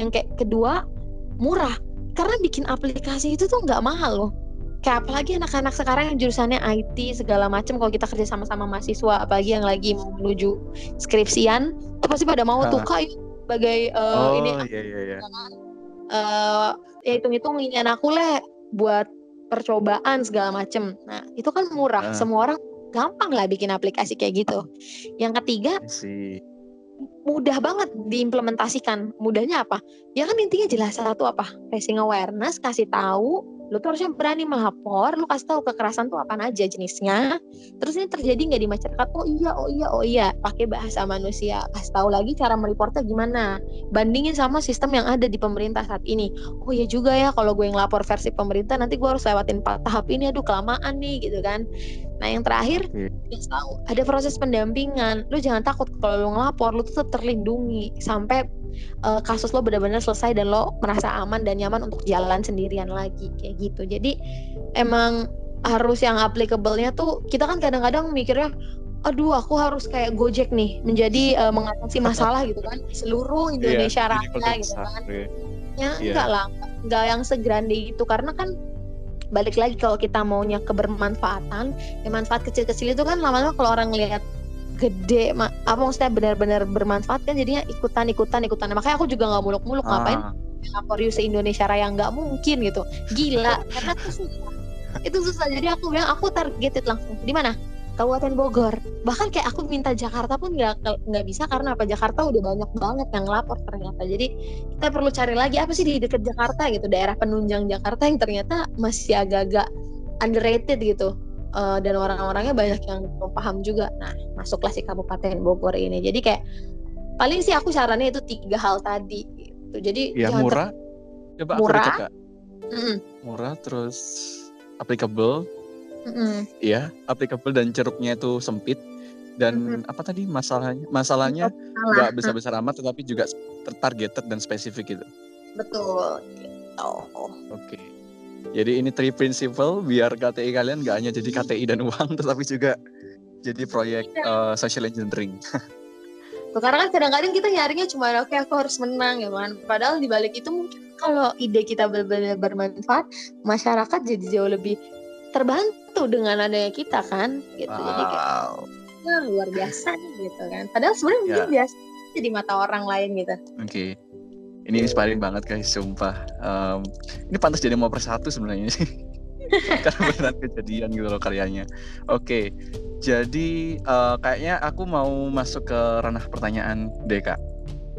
Speaker 1: Yang kayak kedua murah. Karena bikin aplikasi itu tuh nggak mahal loh kayak apalagi anak-anak sekarang yang jurusannya IT segala macam kalau kita kerja sama-sama mahasiswa apalagi yang lagi mau menuju skripsian itu pasti pada mau tuh kak yuk, sebagai eh,
Speaker 2: oh
Speaker 1: ini
Speaker 2: iya iya iya.
Speaker 1: eh ya hitung-hitung ini aku le buat percobaan segala macem. Nah itu kan murah,
Speaker 2: Ah.
Speaker 1: semua orang gampang lah bikin aplikasi kayak gitu. Yang ketiga
Speaker 2: Si
Speaker 1: mudah banget diimplementasikan. Mudahnya apa? Ya kan intinya jelas satu apa? Raising awareness, kasih tahu. Lu tuh harusnya berani melapor, lu kasih tahu kekerasan tuh apa aja jenisnya. Terus ini terjadi nggak di masyarakat? Oh iya, oh iya, oh iya. Pakai bahasa manusia. Kasih tahu lagi cara mereportnya gimana. Bandingin sama sistem yang ada di pemerintah saat ini. Oh iya juga ya, kalau gue ngelapor versi pemerintah nanti gue harus lewatin tahap ini. Aduh kelamaan nih gitu kan. Nah yang terakhir kasih tahu ada proses pendampingan. Lu jangan takut kalau lu ngelapor lu tetap terlindungi sampai eh, kasus lo benar-benar selesai dan lo merasa aman dan nyaman untuk jalan sendirian lagi kayak gitu. Jadi emang harus yang applicable-nya tuh kita kan kadang-kadang mikirnya aduh aku harus kayak Gojek nih menjadi eh, mengatasi masalah gitu kan. Seluruh Indonesia
Speaker 2: Iya,
Speaker 1: raya gitu kan.
Speaker 2: Oke.
Speaker 1: ya
Speaker 2: Iya.
Speaker 1: enggak lah enggak yang segrande itu. Karena kan balik lagi kalau kita maunya kebermanfaatan ya manfaat kecil-kecil itu kan lama-lama kalau orang ngelihat gede ma- apa maksudnya benar-benar bermanfaat kan jadinya ikutan ikutan ikutan. Makanya aku juga nggak muluk-muluk ngapain
Speaker 2: Ah,
Speaker 1: lapor se Indonesia Raya? Nggak mungkin gitu. Gila karena itu susah. Itu susah. Jadi aku bilang aku targeted langsung. Di mana Kabupaten Bogor. Bahkan kayak aku minta Jakarta pun nggak nggak bisa karena apa? Jakarta udah banyak banget yang lapor ternyata. Jadi kita perlu cari lagi apa sih di dekat Jakarta gitu? Daerah penunjang Jakarta yang ternyata masih agak-agak underrated gitu. Eh, dan orang-orangnya banyak yang belum paham juga. Nah masuklah si Kabupaten Bogor ini. Jadi kayak paling sih aku sarannya itu tiga hal tadi gitu. Jadi
Speaker 2: ya murah. Coba aku
Speaker 1: Murah.
Speaker 2: Kak.
Speaker 1: ter- Mm-mm,
Speaker 2: Murah terus applicable,
Speaker 1: mm-mm.
Speaker 2: ya, applicable dan ceruknya itu sempit dan apa tadi masalahnya? Masalahnya
Speaker 1: Salah.
Speaker 2: nggak besar-besar amat tetapi juga tertargeted dan spesifik gitu.
Speaker 1: betul gitu.
Speaker 2: Oke. Jadi ini three principle biar KTI kalian nggak hanya jadi KTI dan uang [LAUGHS] tetapi juga jadi proyek eh, social engineering.
Speaker 1: karena kan kadang-kadang kita nyarinya cuma oke okay, aku harus menang ya kan padahal di balik itu mungkin kalau ide kita benar-benar bermanfaat masyarakat jadi jauh lebih terbantu dengan adanya kita kan gitu
Speaker 2: wow.
Speaker 1: jadi kayak nah, luar biasa nih gitu kan padahal sebenarnya yeah. mungkin biasa di mata orang lain gitu
Speaker 2: oke okay. ini inspiring banget guys sumpah um, ini pantas jadi mau persatu sebenarnya sih [LAUGHS] karena beneran kejadian gitu loh karyanya oke okay. jadi uh, kayaknya aku mau masuk ke ranah pertanyaan deh kak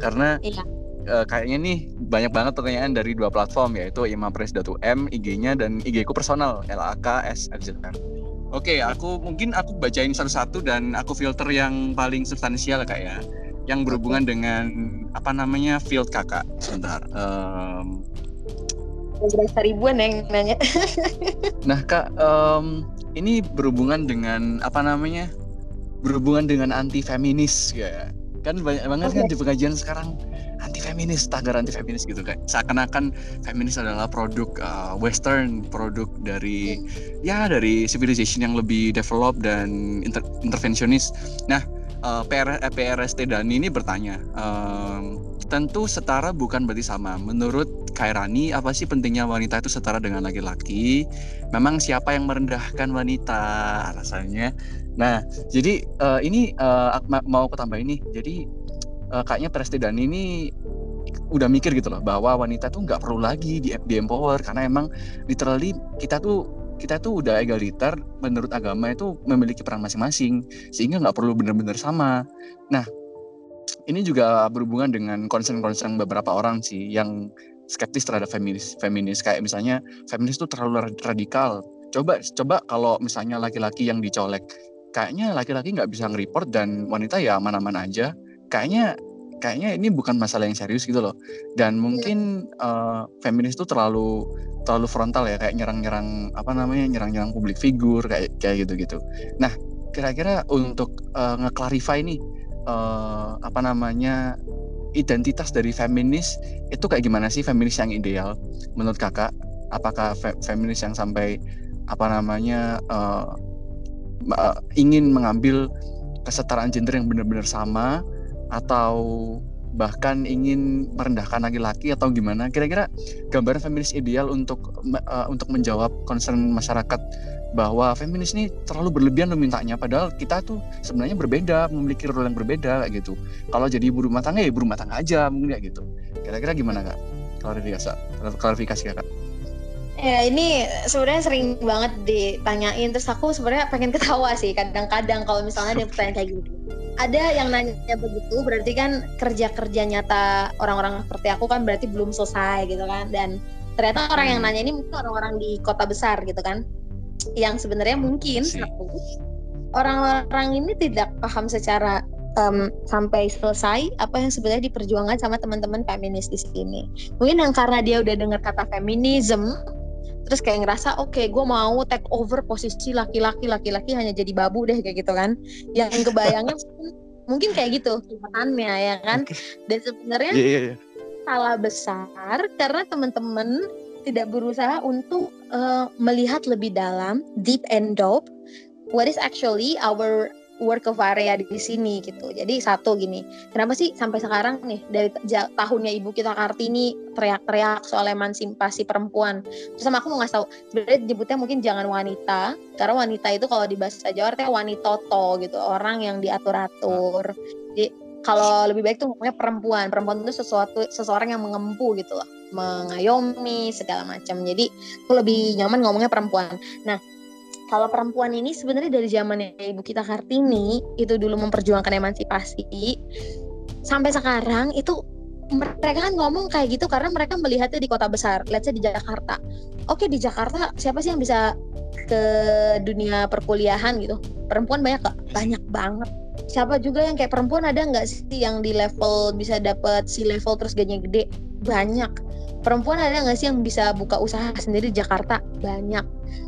Speaker 2: karena iya. Uh, kayaknya nih banyak banget pertanyaan dari dua platform yaitu imapres.um IG-nya dan IG ku personal LAKSFZR Oke, okay, aku mungkin aku bacain satu-satu dan aku filter yang paling substansial kak ya, yang berhubungan dengan apa namanya field kakak. Sebentar. Um,
Speaker 1: berasa ribuan yang nanya. [LAUGHS]
Speaker 2: nah kak, um, ini berhubungan dengan apa namanya? Berhubungan dengan anti feminis ya. Kan banyak banget okay. kan di pengajian sekarang anti feminis, tagar anti feminis gitu kan. Seakan-akan feminis adalah produk uh, western, produk dari ya dari civilization yang lebih develop dan inter intervensionis. Nah, uh, PR, eh, PRST dan ini bertanya, um, tentu setara bukan berarti sama. Menurut Kairani, apa sih pentingnya wanita itu setara dengan laki-laki? Memang siapa yang merendahkan wanita? Alasannya. Nah, jadi uh, ini uh, mau aku tambah ini. Jadi uh, kayaknya PRST dan ini udah mikir gitu loh bahwa wanita tuh nggak perlu lagi di, di empower karena emang literally kita tuh kita tuh udah egaliter menurut agama itu memiliki peran masing-masing sehingga nggak perlu benar-benar sama. Nah ini juga berhubungan dengan concern-concern beberapa orang sih yang skeptis terhadap feminis feminis kayak misalnya feminis itu terlalu radikal. Coba coba kalau misalnya laki-laki yang dicolek kayaknya laki-laki nggak bisa nge-report dan wanita ya mana-mana aja. Kayaknya kayaknya ini bukan masalah yang serius gitu loh. Dan mungkin uh, feminis itu terlalu terlalu frontal ya kayak nyerang-nyerang apa namanya nyerang-nyerang publik figur kayak kayak gitu-gitu. Nah, kira-kira untuk uh, nge-clarify nih uh, apa namanya identitas dari feminis itu kayak gimana sih feminis yang ideal menurut kakak apakah fe feminis yang sampai apa namanya uh, uh, ingin mengambil kesetaraan gender yang benar-benar sama atau bahkan ingin merendahkan laki-laki atau gimana? Kira-kira gambaran feminis ideal untuk uh, untuk menjawab concern masyarakat bahwa feminis ini terlalu berlebihan lo mintanya padahal kita tuh sebenarnya berbeda memiliki role yang berbeda gitu. Kalau jadi ibu rumah tangga ya ibu rumah tangga aja mungkin kayak gitu. Kira-kira gimana kak? Klarifikasi klarifikasi kak.
Speaker 1: Ya ini sebenarnya sering banget ditanyain terus aku sebenarnya pengen ketawa sih kadang-kadang kalau misalnya dia pertanyaan kayak gitu. Ada yang nanya begitu berarti kan kerja-kerja nyata orang-orang seperti aku kan berarti belum selesai gitu kan dan ternyata orang yang hmm. nanya ini mungkin orang-orang di kota besar gitu kan yang sebenarnya mungkin orang-orang ini tidak paham secara um, sampai selesai apa yang sebenarnya diperjuangkan sama teman-teman feminis di sini. Mungkin yang karena dia udah dengar kata feminism, terus kayak ngerasa oke okay, gue mau take over posisi laki-laki laki-laki hanya jadi babu deh kayak gitu kan. Yang kebayangnya mungkin kayak gitu kesempatannya ya kan. Dan sebenarnya yeah, yeah, yeah. salah besar karena teman-teman tidak berusaha untuk uh, melihat lebih dalam, deep and dope, what is actually our work of area di sini gitu. Jadi satu gini, kenapa sih sampai sekarang nih dari tahunnya ibu kita Kartini teriak-teriak soal emansipasi perempuan. Terus sama aku mau ngasih tahu, sebenarnya nyebutnya mungkin jangan wanita, karena wanita itu kalau di bahasa Jawa artinya wanitoto gitu, orang yang diatur-atur. Jadi kalau lebih baik tuh ngomongnya perempuan. Perempuan itu sesuatu seseorang yang mengempu gitu loh mengayomi segala macam. Jadi aku lebih nyaman ngomongnya perempuan. Nah, kalau perempuan ini sebenarnya dari zamannya Ibu kita Kartini itu dulu memperjuangkan emansipasi sampai sekarang itu mereka kan ngomong kayak gitu karena mereka melihatnya di kota besar, say di Jakarta. Oke di Jakarta siapa sih yang bisa ke dunia perkuliahan gitu? Perempuan banyak gak? Banyak banget. Siapa juga yang kayak perempuan ada nggak sih yang di level bisa dapat si level terus gajinya gede? Banyak. Perempuan ada nggak sih yang bisa buka usaha sendiri di Jakarta? Banyak.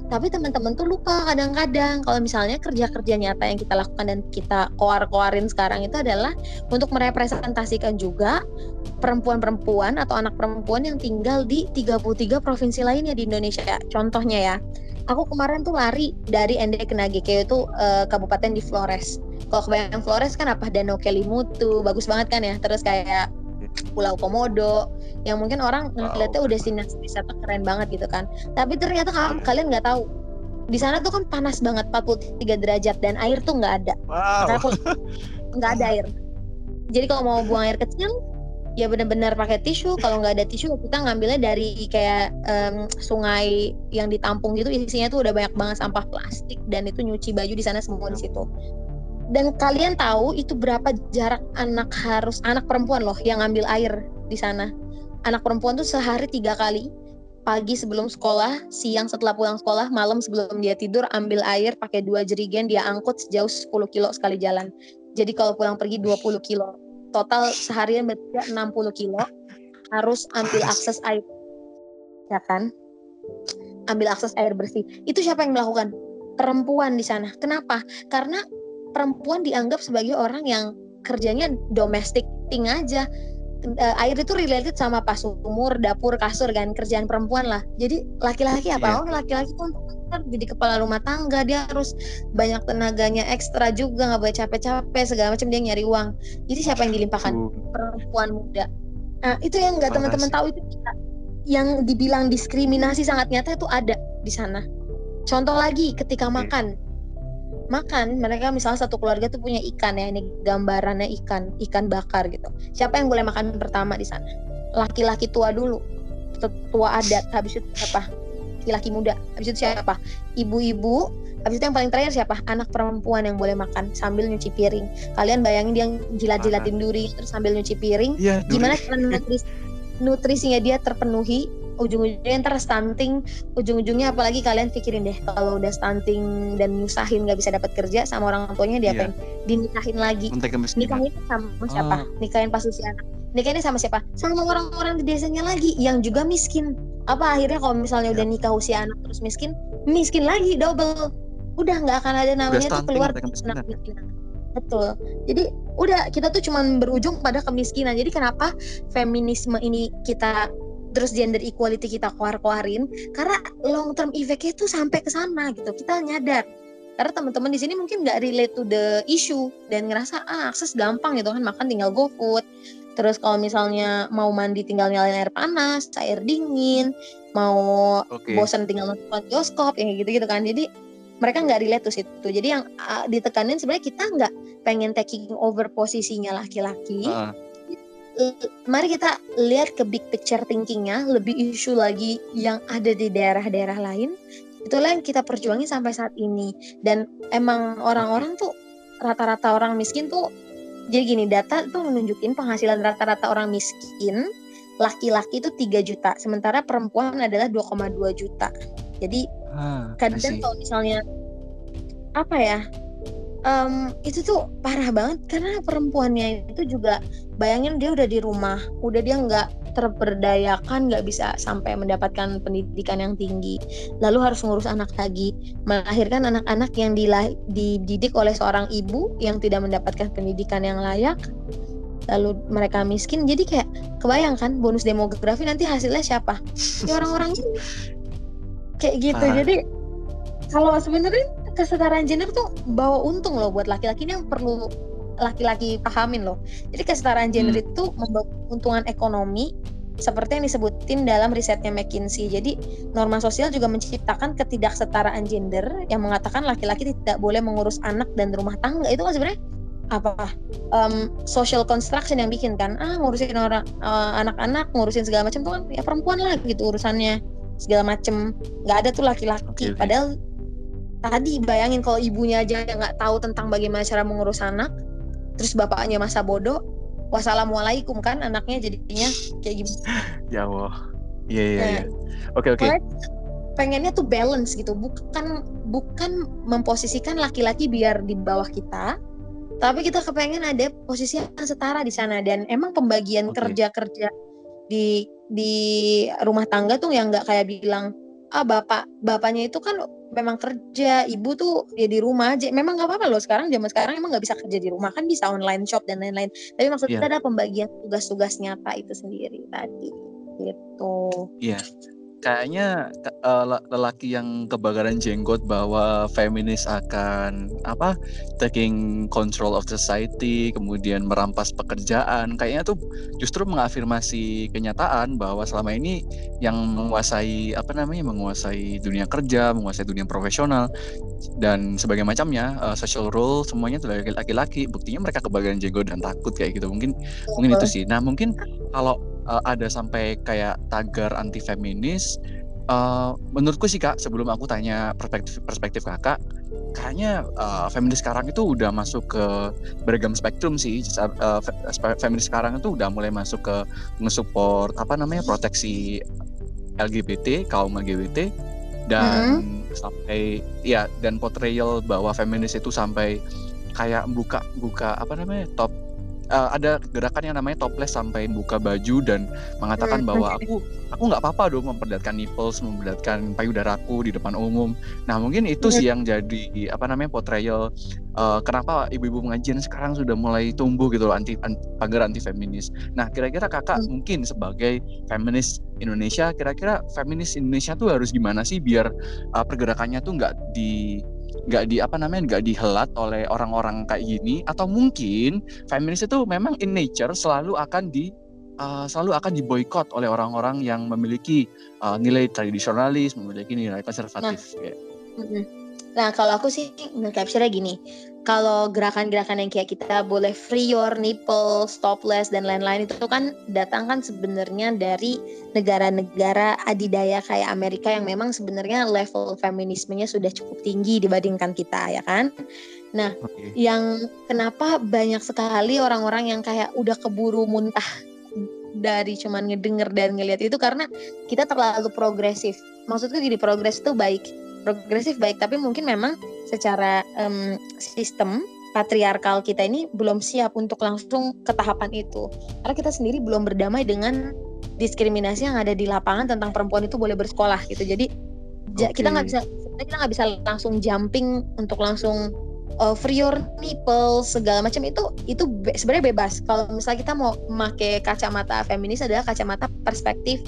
Speaker 1: Tapi teman-teman tuh lupa kadang-kadang. Kalau misalnya kerja-kerja nyata yang kita lakukan dan kita koar-koarin sekarang itu adalah untuk merepresentasikan juga perempuan-perempuan atau anak perempuan yang tinggal di 33 provinsi lainnya di Indonesia. Contohnya ya aku kemarin tuh lari dari ND ke Nageke itu uh, kabupaten di Flores. Kalau kebayang Flores kan apa? Danau Kelimutu, bagus banget kan ya. Terus kayak Pulau Komodo yang mungkin orang
Speaker 2: Wow.
Speaker 1: ngeliatnya udah destinasi wisata keren banget gitu kan. Tapi ternyata ka- kalian nggak tahu di sana tuh kan panas banget 43 derajat dan air tuh nggak ada.
Speaker 2: Wow.
Speaker 1: Nggak ada air. Jadi kalau mau buang air kecil ya benar-benar pakai tisu. Kalau nggak ada tisu kita ngambilnya dari kayak em, sungai yang ditampung gitu isinya tuh udah banyak banget sampah plastik dan itu nyuci baju di sana semua di situ. Dan kalian tahu itu berapa jarak anak harus anak perempuan loh yang ngambil air di sana. Anak perempuan tuh sehari tiga kali pagi sebelum sekolah, siang setelah pulang sekolah, malam sebelum dia tidur ambil air pakai dua jerigen dia angkut sejauh 10 kilo sekali jalan. Jadi kalau pulang pergi 20 kilo. Total seharian berarti 60 kilo harus ambil akses air. Ya kan? Ambil akses air bersih. Itu siapa yang melakukan? Perempuan di sana. Kenapa? Karena perempuan dianggap sebagai orang yang kerjanya domestic thing aja. Eh, air itu related sama pas umur, dapur, kasur kan, kerjaan perempuan lah. Jadi laki-laki apa?
Speaker 2: Iya.
Speaker 1: Oh, laki-laki untuk jadi kepala rumah tangga, dia harus banyak tenaganya ekstra juga, nggak boleh capek-capek segala macam dia nyari uang. Jadi siapa yang dilimpahkan? Perempuan muda. Nah, itu yang nggak teman-teman tahu itu kita. Yang dibilang diskriminasi sangat nyata itu ada di sana. Contoh lagi ketika
Speaker 2: Oke.
Speaker 1: makan. Makan, mereka misalnya satu keluarga tuh punya ikan ya, ini gambarannya ikan, ikan bakar gitu. Siapa yang boleh makan pertama di sana? Laki-laki tua dulu, tua adat. Habis itu siapa? Laki-laki muda. Habis itu siapa? Ibu-ibu. Habis itu yang paling terakhir siapa? Anak perempuan yang boleh makan sambil nyuci piring. Kalian bayangin dia jilat-jilatin duri terus sambil nyuci piring.
Speaker 2: Duri.
Speaker 1: Gimana cara nutris, [LAUGHS] nutrisinya dia terpenuhi? Ujung-ujungnya ntar stunting, ujung-ujungnya apalagi kalian pikirin deh kalau udah stunting dan nyusahin nggak bisa dapat kerja sama orang tuanya dia
Speaker 2: Iya.
Speaker 1: apain? Dinikahin lagi. Nikahin sama siapa? Nikahin pas usia anak. Nikahin sama siapa? Sama orang-orang di desanya lagi yang juga miskin. Apa akhirnya kalau misalnya udah nikah usia anak terus miskin, miskin lagi double. Udah nggak akan ada namanya tuh keluar anak miskin. Betul. Jadi udah kita tuh cuman berujung pada kemiskinan. Jadi kenapa feminisme ini kita terus gender equality kita keluar-keluarin karena long term effect-nya tuh sampai ke sana gitu. Kita nyadar. Karena teman-teman di sini mungkin nggak relate to the issue dan ngerasa ah akses gampang gitu kan makan tinggal GoFood. Terus kalau misalnya mau mandi tinggal nyalain air panas, air dingin, mau
Speaker 2: Oke.
Speaker 1: bosan tinggal nonton bioskop yang kayak gitu-gitu kan. Jadi mereka nggak relate to situ. Jadi yang uh, ditekanin sebenarnya kita nggak pengen taking over posisinya laki-laki. Eh, Mari kita lihat ke big picture thinkingnya, lebih isu lagi yang ada di daerah-daerah lain. Itulah yang kita perjuangin sampai saat ini. Dan emang orang-orang tuh rata-rata orang miskin tuh jadi gini data tuh menunjukin penghasilan rata-rata orang miskin laki-laki itu 3 juta, sementara perempuan adalah 2,2 juta. Jadi
Speaker 2: Ah,
Speaker 1: kadang kalau misalnya apa ya em, itu tuh parah banget karena perempuannya itu juga bayangin dia udah di rumah udah dia nggak terberdayakan nggak bisa sampai mendapatkan pendidikan yang tinggi lalu harus ngurus anak lagi melahirkan anak-anak yang dididik oleh seorang ibu yang tidak mendapatkan pendidikan yang layak lalu mereka miskin. Jadi kayak kebayangkan bonus demografi nanti hasilnya siapa? Ya orang-orang ini. [LAUGHS] Kayak gitu.
Speaker 2: Ah.
Speaker 1: jadi kalau sebenarnya kesetaraan gender tuh bawa untung loh buat laki-laki ini yang perlu laki-laki pahamin loh. Jadi kesetaraan gender itu membawa keuntungan ekonomi seperti yang disebutin dalam risetnya McKinsey. Jadi norma sosial juga menciptakan ketidaksetaraan gender yang mengatakan laki-laki tidak boleh mengurus anak dan rumah tangga. Itu kan sebenarnya apa? Um, social construction yang bikin kan ah ngurusin orang eh, anak-anak ngurusin segala macam tuh kan ya perempuan lah gitu urusannya. Segala macem nggak ada tuh laki-laki. Padahal tadi bayangin kalau ibunya aja nggak tahu tentang bagaimana cara mengurus anak terus bapaknya masa bodoh wassalamualaikum kan anaknya jadinya kayak gimana [LAUGHS]
Speaker 2: Ya Allah. Iya iya
Speaker 1: Nah,
Speaker 2: iya. Oke oke.
Speaker 1: Pengennya tuh balance gitu bukan bukan memposisikan laki-laki biar di bawah kita tapi kita kepengen ada posisi yang setara di sana dan emang pembagian kerja-kerja di di rumah tangga tuh yang nggak kayak bilang ah bapak bapaknya itu kan memang kerja ibu tuh ya di rumah aja memang nggak apa-apa loh sekarang zaman sekarang emang nggak bisa kerja di rumah kan bisa online shop dan lain-lain tapi maksud
Speaker 2: Iya.
Speaker 1: kita ada pembagian tugas-tugas nyata itu sendiri tadi gitu
Speaker 2: Iya. Kayaknya uh, lelaki yang kebakaran jenggot bahwa feminis akan apa taking control of society kemudian merampas pekerjaan kayaknya tuh justru mengafirmasi kenyataan bahwa selama ini yang menguasai apa namanya menguasai dunia kerja menguasai dunia profesional dan sebagai macamnya uh, social role semuanya tuh laki-laki. Buktinya mereka kebakaran jenggot dan takut kayak gitu. Mungkin mungkin itu sih. Nah mungkin kalau uh, ada sampai kayak tagar anti feminis uh, menurutku sih kak sebelum aku tanya perspektif perspektif kakak kayaknya uh, feminis sekarang itu udah masuk ke beragam spektrum sih uh, feminis sekarang itu udah mulai masuk ke nge-support apa namanya proteksi LGBT kaum LGBT dan mm-hmm. sampai ya dan portrayal bahwa feminis itu sampai kayak buka buka apa namanya top uh, ada gerakan yang namanya topless sampai buka baju dan mengatakan hmm, bahwa aku aku nggak apa-apa dong memperlihatkan nipples, memperlihatkan payudaraku di depan umum. Nah mungkin itu sih yang jadi apa namanya portrayal uh, kenapa ibu-ibu pengajian sekarang sudah mulai tumbuh gitu loh anti, anti agar anti feminis. Nah kira-kira kakak hmm. mungkin sebagai feminis Indonesia, kira-kira feminis Indonesia tuh harus gimana sih biar uh, pergerakannya tuh nggak di nggak di apa namanya nggak dihelat oleh orang-orang kayak gini atau mungkin feminis itu memang in nature selalu akan di uh, selalu akan diboykot oleh orang-orang yang memiliki uh, nilai tradisionalis memiliki nilai konservatif
Speaker 1: nah, ya. Nah kalau aku sih nge-capture gini kalau gerakan-gerakan yang kayak kita boleh free your nipple, stopless dan lain-lain itu kan datang kan sebenarnya dari negara-negara adidaya kayak Amerika yang memang sebenarnya level feminismenya sudah cukup tinggi dibandingkan kita ya kan. Nah, okay. yang kenapa banyak sekali orang-orang yang kayak udah keburu muntah dari cuman ngedenger dan ngelihat itu karena kita terlalu progresif. Maksudku gini, progres itu baik progresif baik tapi mungkin memang secara um, sistem patriarkal kita ini belum siap untuk langsung ke tahapan itu. Karena kita sendiri belum berdamai dengan diskriminasi yang ada di lapangan tentang perempuan itu boleh bersekolah gitu. Jadi okay. kita nggak bisa kita nggak bisa langsung jumping untuk langsung uh, free your nipple segala macam itu itu be sebenarnya bebas. Kalau misalnya kita mau memakai kacamata feminis adalah kacamata perspektif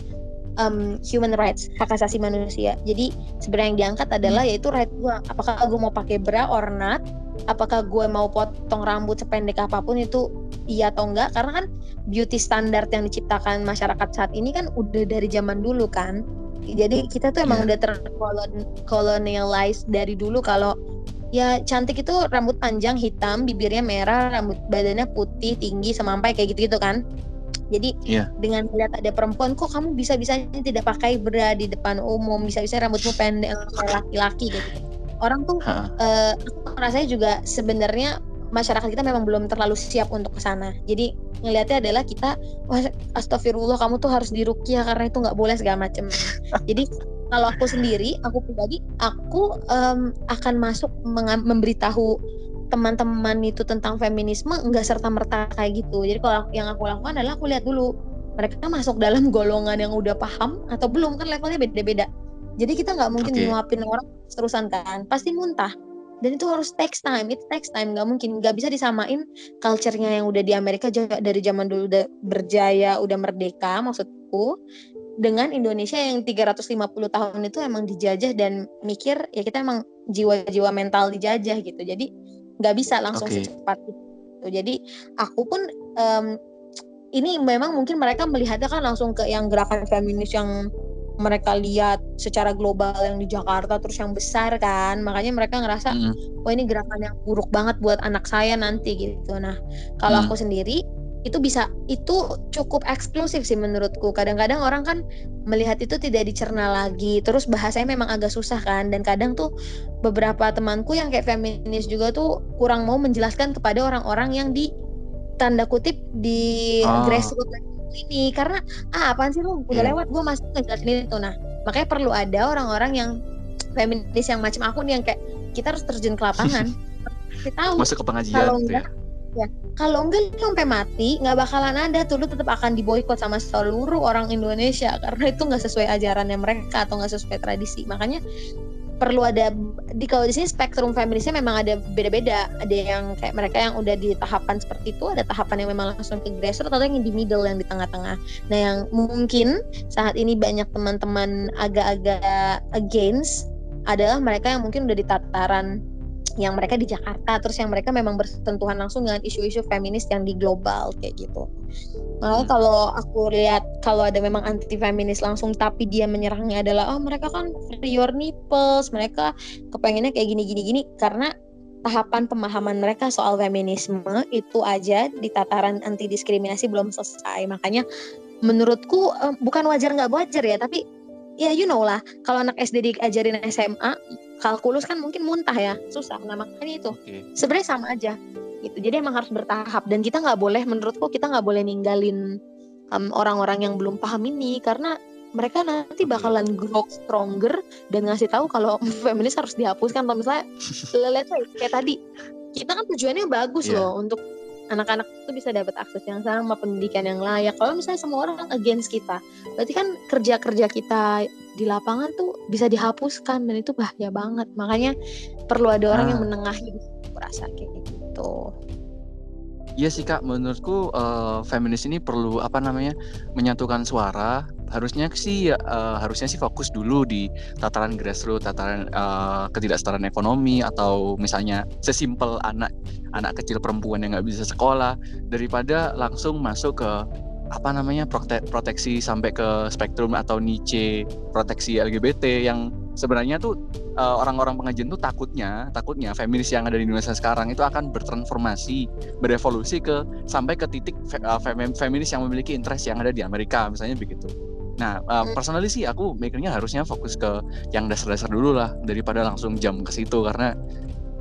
Speaker 1: um, human rights hak asasi manusia. Jadi sebenarnya yang diangkat adalah hmm. yaitu right gue apakah gue mau pakai bra or not? Apakah gue mau potong rambut sependek apa pun itu iya atau enggak? Karena kan beauty standard yang diciptakan masyarakat saat ini kan udah dari zaman dulu kan. Jadi kita tuh emang yeah. udah terkolonialize dari dulu kalau ya cantik itu rambut panjang hitam bibirnya merah rambut badannya putih tinggi semampai kayak gitu gitu kan jadi yeah. dengan melihat ada perempuan kok kamu bisa bisanya tidak pakai bra di depan umum, bisa bisa rambutmu pendek kayak laki-laki gitu. Orang tuh huh. uh, aku rasanya juga sebenarnya masyarakat kita memang belum terlalu siap untuk ke sana. Jadi ngelihatnya adalah kita wah astagfirullah kamu tuh harus dirukyah karena itu nggak boleh segala macem. [LAUGHS] Jadi kalau aku sendiri, aku pribadi, aku um, akan masuk memberitahu teman-teman itu tentang feminisme nggak serta merta kayak gitu. Jadi kalau yang aku lakukan adalah aku lihat dulu mereka masuk dalam [LAUGHS] golongan yang udah paham atau belum kan levelnya beda-beda. Jadi kita nggak mungkin okay. nyuapin orang terusan kan pasti muntah. Dan itu harus takes time it takes time. Nggak mungkin nggak bisa disamain culture-nya yang udah di Amerika dari zaman dulu udah berjaya udah merdeka maksudku dengan Indonesia yang 350 tahun itu emang dijajah dan mikir ya kita emang jiwa-jiwa mental dijajah gitu. Jadi nggak bisa langsung okay. secepat itu jadi aku pun um, ini memang mungkin mereka melihatnya kan langsung ke yang gerakan feminis yang mereka lihat secara global yang di Jakarta terus yang besar kan makanya mereka ngerasa mm. oh ini gerakan yang buruk banget buat anak saya nanti gitu nah kalau mm. aku sendiri itu bisa itu cukup eksklusif sih menurutku. Kadang-kadang orang kan melihat itu tidak dicerna lagi terus bahasanya memang agak susah kan. Dan kadang tuh beberapa temanku yang kayak feminis juga tuh kurang mau menjelaskan kepada orang-orang yang di tanda kutip di oh. grassroots ini. Karena ah apaan sih lu? Udah yeah. lewat gue masih ngejelasin itu. Nah makanya perlu ada orang-orang yang feminis yang macam aku nih yang kayak kita harus terjun ke lapangan. [LAUGHS]
Speaker 2: Kita tahu masuk ke pengajian kalau
Speaker 1: enggak ya ya kalau enggak lu sampai mati nggak bakalan ada tuh lu tetap akan diboykot sama seluruh orang Indonesia karena itu nggak sesuai ajarannya mereka atau nggak sesuai tradisi. Makanya perlu ada di kalau di sini spektrum feminisnya memang ada beda-beda. Ada yang kayak mereka yang udah di tahapan seperti itu ada tahapan yang memang langsung ke grassroots atau yang di middle yang di tengah-tengah. Nah yang mungkin saat ini banyak teman-teman agak-agak against adalah mereka yang mungkin udah di tataran yang mereka di Jakarta terus yang mereka memang bersentuhan langsung dengan isu-isu feminis yang di global kayak gitu. Makanya hmm. kalau aku lihat kalau ada memang anti feminis langsung tapi dia menyerangnya adalah oh mereka kan free your nipples, mereka kepengennya kayak gini gini gini karena tahapan pemahaman mereka soal feminisme itu aja di tataran anti diskriminasi belum selesai. Makanya menurutku eh, bukan wajar nggak wajar ya, tapi ya you know lah. Kalau anak SD diajarin SMA kalkulus kan mungkin muntah ya. Susah nah makanya itu. Okay. sebenarnya sama aja gitu. Jadi emang harus bertahap. Dan kita nggak boleh menurutku kita nggak boleh ninggalin orang orang-orang yang belum paham ini. Karena mereka nanti bakalan grow stronger dan ngasih tahu kalau [LAUGHS] feminis harus dihapuskan. Atau misalnya [LAUGHS] lihat kayak tadi kita kan tujuannya bagus yeah. loh untuk anak-anak itu bisa dapat akses yang sama pendidikan yang layak kalau misalnya semua orang against kita berarti kan kerja-kerja kita di lapangan tuh bisa dihapuskan dan itu bahaya banget makanya perlu ada orang nah. yang menengahi rasa kayak gitu
Speaker 2: Iya sih kak, menurutku uh, feminis ini perlu apa namanya menyatukan suara. Harusnya sih uh, harusnya sih fokus dulu di tataran grassroots, tataran uh, ketidaksetaraan ekonomi atau misalnya sesimpel anak anak kecil perempuan yang nggak bisa sekolah daripada langsung masuk ke apa namanya prote proteksi sampai ke spektrum atau niche proteksi LGBT yang sebenarnya tuh uh, orang-orang pengajian tuh takutnya takutnya feminis yang ada di Indonesia sekarang itu akan bertransformasi berevolusi ke sampai ke titik fe, uh, feminis yang memiliki interest yang ada di Amerika misalnya begitu. Nah, uh, personally sih aku mikirnya harusnya fokus ke yang dasar-dasar dulu lah daripada langsung jam ke situ karena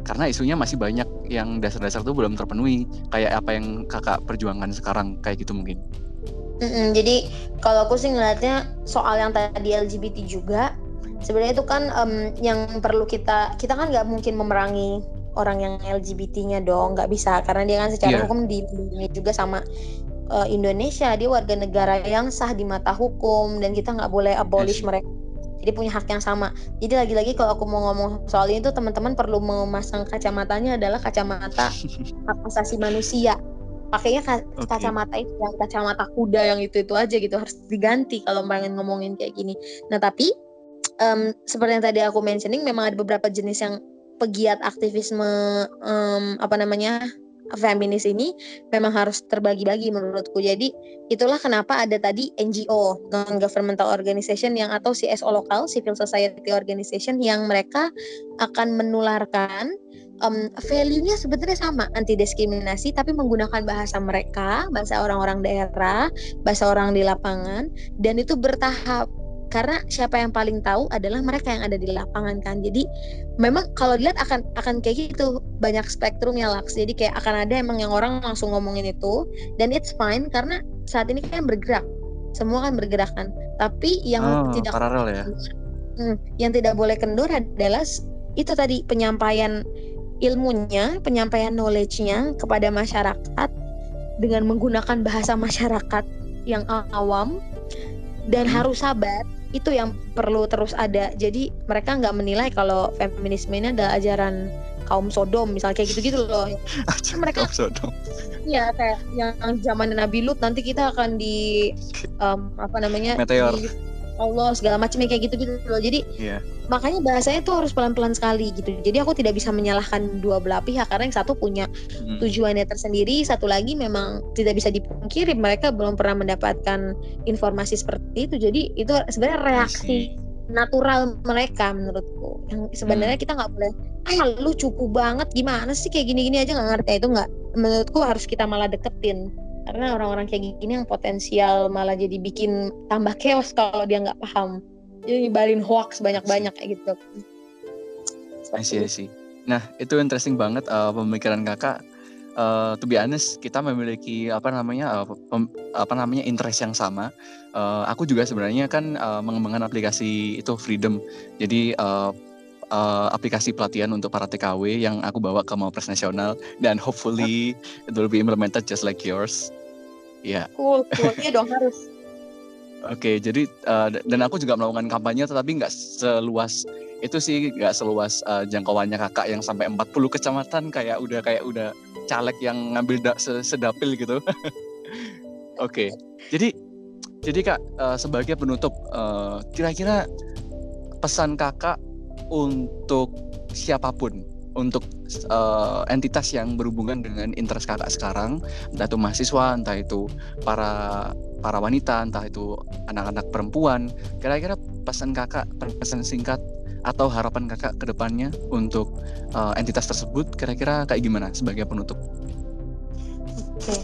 Speaker 2: karena isunya masih banyak yang dasar-dasar tuh belum terpenuhi kayak apa yang kakak perjuangan sekarang kayak gitu mungkin.
Speaker 1: Mm-mm, jadi kalau aku sih ngeliatnya soal yang tadi LGBT juga sebenarnya itu kan um, yang perlu kita kita kan nggak mungkin memerangi orang yang LGBT-nya dong nggak bisa karena dia kan secara yeah. hukum dilindungi juga sama uh, Indonesia. Dia warga negara yang sah di mata hukum dan kita nggak boleh abolish yes. mereka. Jadi punya hak yang sama. Jadi lagi-lagi kalau aku mau ngomong soal ini tuh teman-teman perlu memasang kacamatanya adalah kacamata [LAUGHS] hak asasi manusia. Pakainya okay. kacamata itu yang kacamata kuda yang itu itu aja gitu harus diganti kalau pengen ngomongin kayak gini. Nah tapi um, seperti yang tadi aku mentioning memang ada beberapa jenis yang pegiat aktivisme um, apa namanya feminis ini memang harus terbagi-bagi menurutku. Jadi itulah kenapa ada tadi NGO non governmental organization yang atau CSO lokal civil society organization yang mereka akan menularkan um, value-nya sebenarnya sama anti diskriminasi tapi menggunakan bahasa mereka bahasa orang-orang daerah bahasa orang di lapangan dan itu bertahap karena siapa yang paling tahu adalah mereka yang ada di lapangan kan. Jadi memang kalau dilihat akan akan kayak gitu. Banyak spektrum ya laks. Jadi kayak akan ada emang yang orang langsung ngomongin itu. Dan it's fine karena saat ini kan bergerak. Semua kan bergerak kan. Tapi yang oh, tidak
Speaker 2: paralel ya.
Speaker 1: Hmm, yang tidak boleh kendur adalah itu tadi penyampaian ilmunya, penyampaian knowledge-nya kepada masyarakat dengan menggunakan bahasa masyarakat yang awam dan hmm. harus sabar itu yang perlu terus ada. Jadi mereka nggak menilai kalau feminisme ini adalah ajaran kaum sodom misalnya kayak gitu-gitu loh. [LAUGHS]
Speaker 2: Mereka kaum sodom.
Speaker 1: Ya kayak yang zaman Nabi Lut nanti kita akan di um, apa namanya
Speaker 2: meteor.
Speaker 1: di, Allah segala macam kayak gitu gitu loh. Jadi yeah. makanya bahasanya tuh harus pelan pelan sekali gitu. Jadi aku tidak bisa menyalahkan dua belah pihak karena yang satu punya hmm. tujuannya tersendiri satu lagi memang tidak bisa dipungkiri mereka belum pernah mendapatkan informasi seperti itu. Jadi itu sebenarnya reaksi natural mereka menurutku. Yang sebenarnya hmm. kita nggak boleh ah lu cukup banget gimana sih kayak gini gini aja? Nggak ngerti. Itu nggak menurutku harus kita malah deketin karena orang-orang kayak gini yang potensial malah jadi bikin tambah chaos kalau dia nggak paham jadi nyebarin hoax banyak-banyak kayak gitu
Speaker 2: I see, I see. Nah itu interesting banget uh, pemikiran kakak uh, to be honest kita memiliki apa namanya uh, pem, apa namanya interest yang sama. Uh, aku juga sebenarnya kan uh, mengembangkan aplikasi itu Freedom. Jadi uh, uh, aplikasi pelatihan untuk para TKW yang aku bawa ke Mapres Nasional dan hopefully it will be implemented just like yours.
Speaker 1: Iya. Cool, cool. Iya dong harus.
Speaker 2: Oke, okay, jadi uh, dan aku juga melakukan kampanye tetapi nggak seluas itu sih nggak seluas uh, jangkauannya kakak yang sampai 40 kecamatan kayak udah kayak udah caleg yang ngambil da sedapil gitu. [LAUGHS] Oke, okay. jadi jadi kak uh, sebagai penutup kira-kira uh, pesan kakak untuk siapa pun untuk uh, entitas yang berhubungan dengan interest kakak sekarang, entah itu mahasiswa, entah itu para para wanita, entah itu anak-anak perempuan. Kira-kira pesan kakak, pesan singkat atau harapan kakak ke depannya untuk uh, entitas tersebut, kira-kira kayak gimana sebagai penutup?
Speaker 1: Oke, okay.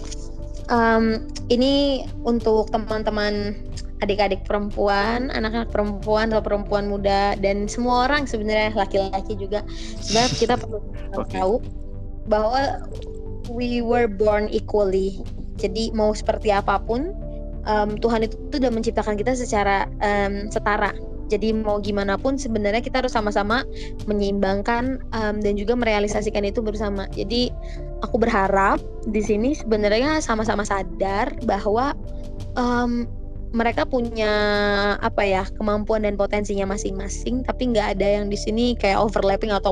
Speaker 1: um, ini untuk teman-teman adik-adik perempuan, anak-anak perempuan atau perempuan muda dan semua orang sebenarnya laki-laki juga sebenarnya kita [LAUGHS] perlu okay. tahu bahwa we were born equally. Jadi mau seperti apa pun um, Tuhan itu sudah menciptakan kita secara um, setara. Jadi mau gimana pun sebenarnya kita harus sama-sama menyeimbangkan um, dan juga merealisasikan itu bersama. Jadi aku berharap di sini sebenarnya sama-sama sadar bahwa um, mereka punya apa ya kemampuan dan potensinya masing-masing tapi nggak ada yang di sini kayak overlapping atau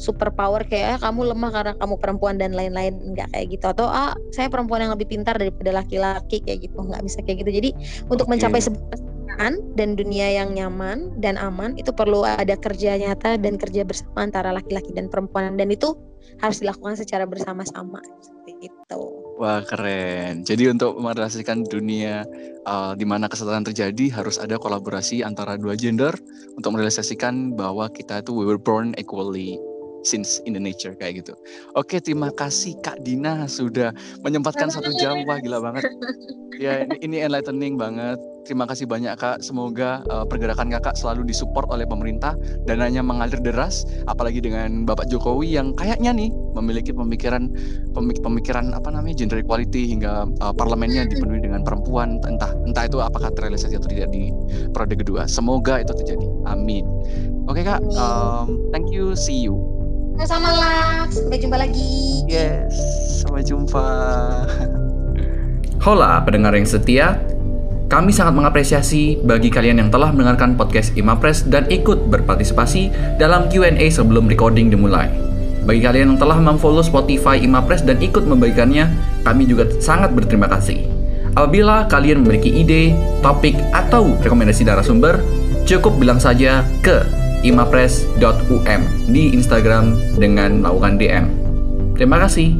Speaker 1: super power kayak ah, kamu lemah karena kamu perempuan dan lain-lain. Nggak kayak gitu. Atau ah saya perempuan yang lebih pintar daripada laki-laki kayak gitu. Nggak bisa kayak gitu. Jadi untuk okay. mencapai sebuah dan dunia yang nyaman dan aman itu perlu ada kerja nyata dan kerja bersama antara laki-laki dan perempuan. Dan itu harus dilakukan secara bersama-sama seperti itu.
Speaker 2: Wah keren. Jadi untuk merealisasikan dunia uh, di mana kesetaraan terjadi harus ada kolaborasi antara dua gender untuk merealisasikan bahwa kita itu we were born equally since in the nature kayak gitu. Oke, terima kasih Kak Dina sudah menyempatkan satu jam. Wah, gila banget. Ya, ini, ini enlightening banget. Terima kasih banyak Kak. Semoga uh, pergerakan Kakak selalu disupport oleh pemerintah, dananya mengalir deras, apalagi dengan Bapak Jokowi yang kayaknya nih memiliki pemikiran pemik pemikiran apa namanya gender equality hingga uh, parlemennya dipenuhi dengan perempuan. Entah entah itu apakah terrealisasi atau tidak di periode kedua. Semoga itu terjadi. Amin. Oke Kak, um, thank you. See you.
Speaker 1: Sama-sama lah. Sampai jumpa lagi.
Speaker 2: Yes, sampai jumpa.
Speaker 3: Hola pendengar yang setia, kami sangat mengapresiasi bagi kalian yang telah mendengarkan podcast Imapres dan ikut berpartisipasi dalam Q&A sebelum recording dimulai. Bagi kalian yang telah memfollow Spotify Imapres dan ikut membagikannya, kami juga sangat berterima kasih. Apabila kalian memiliki ide, topik, atau rekomendasi darah sumber, cukup bilang saja ke imapres.um di Instagram dengan melakukan DM. Terima kasih.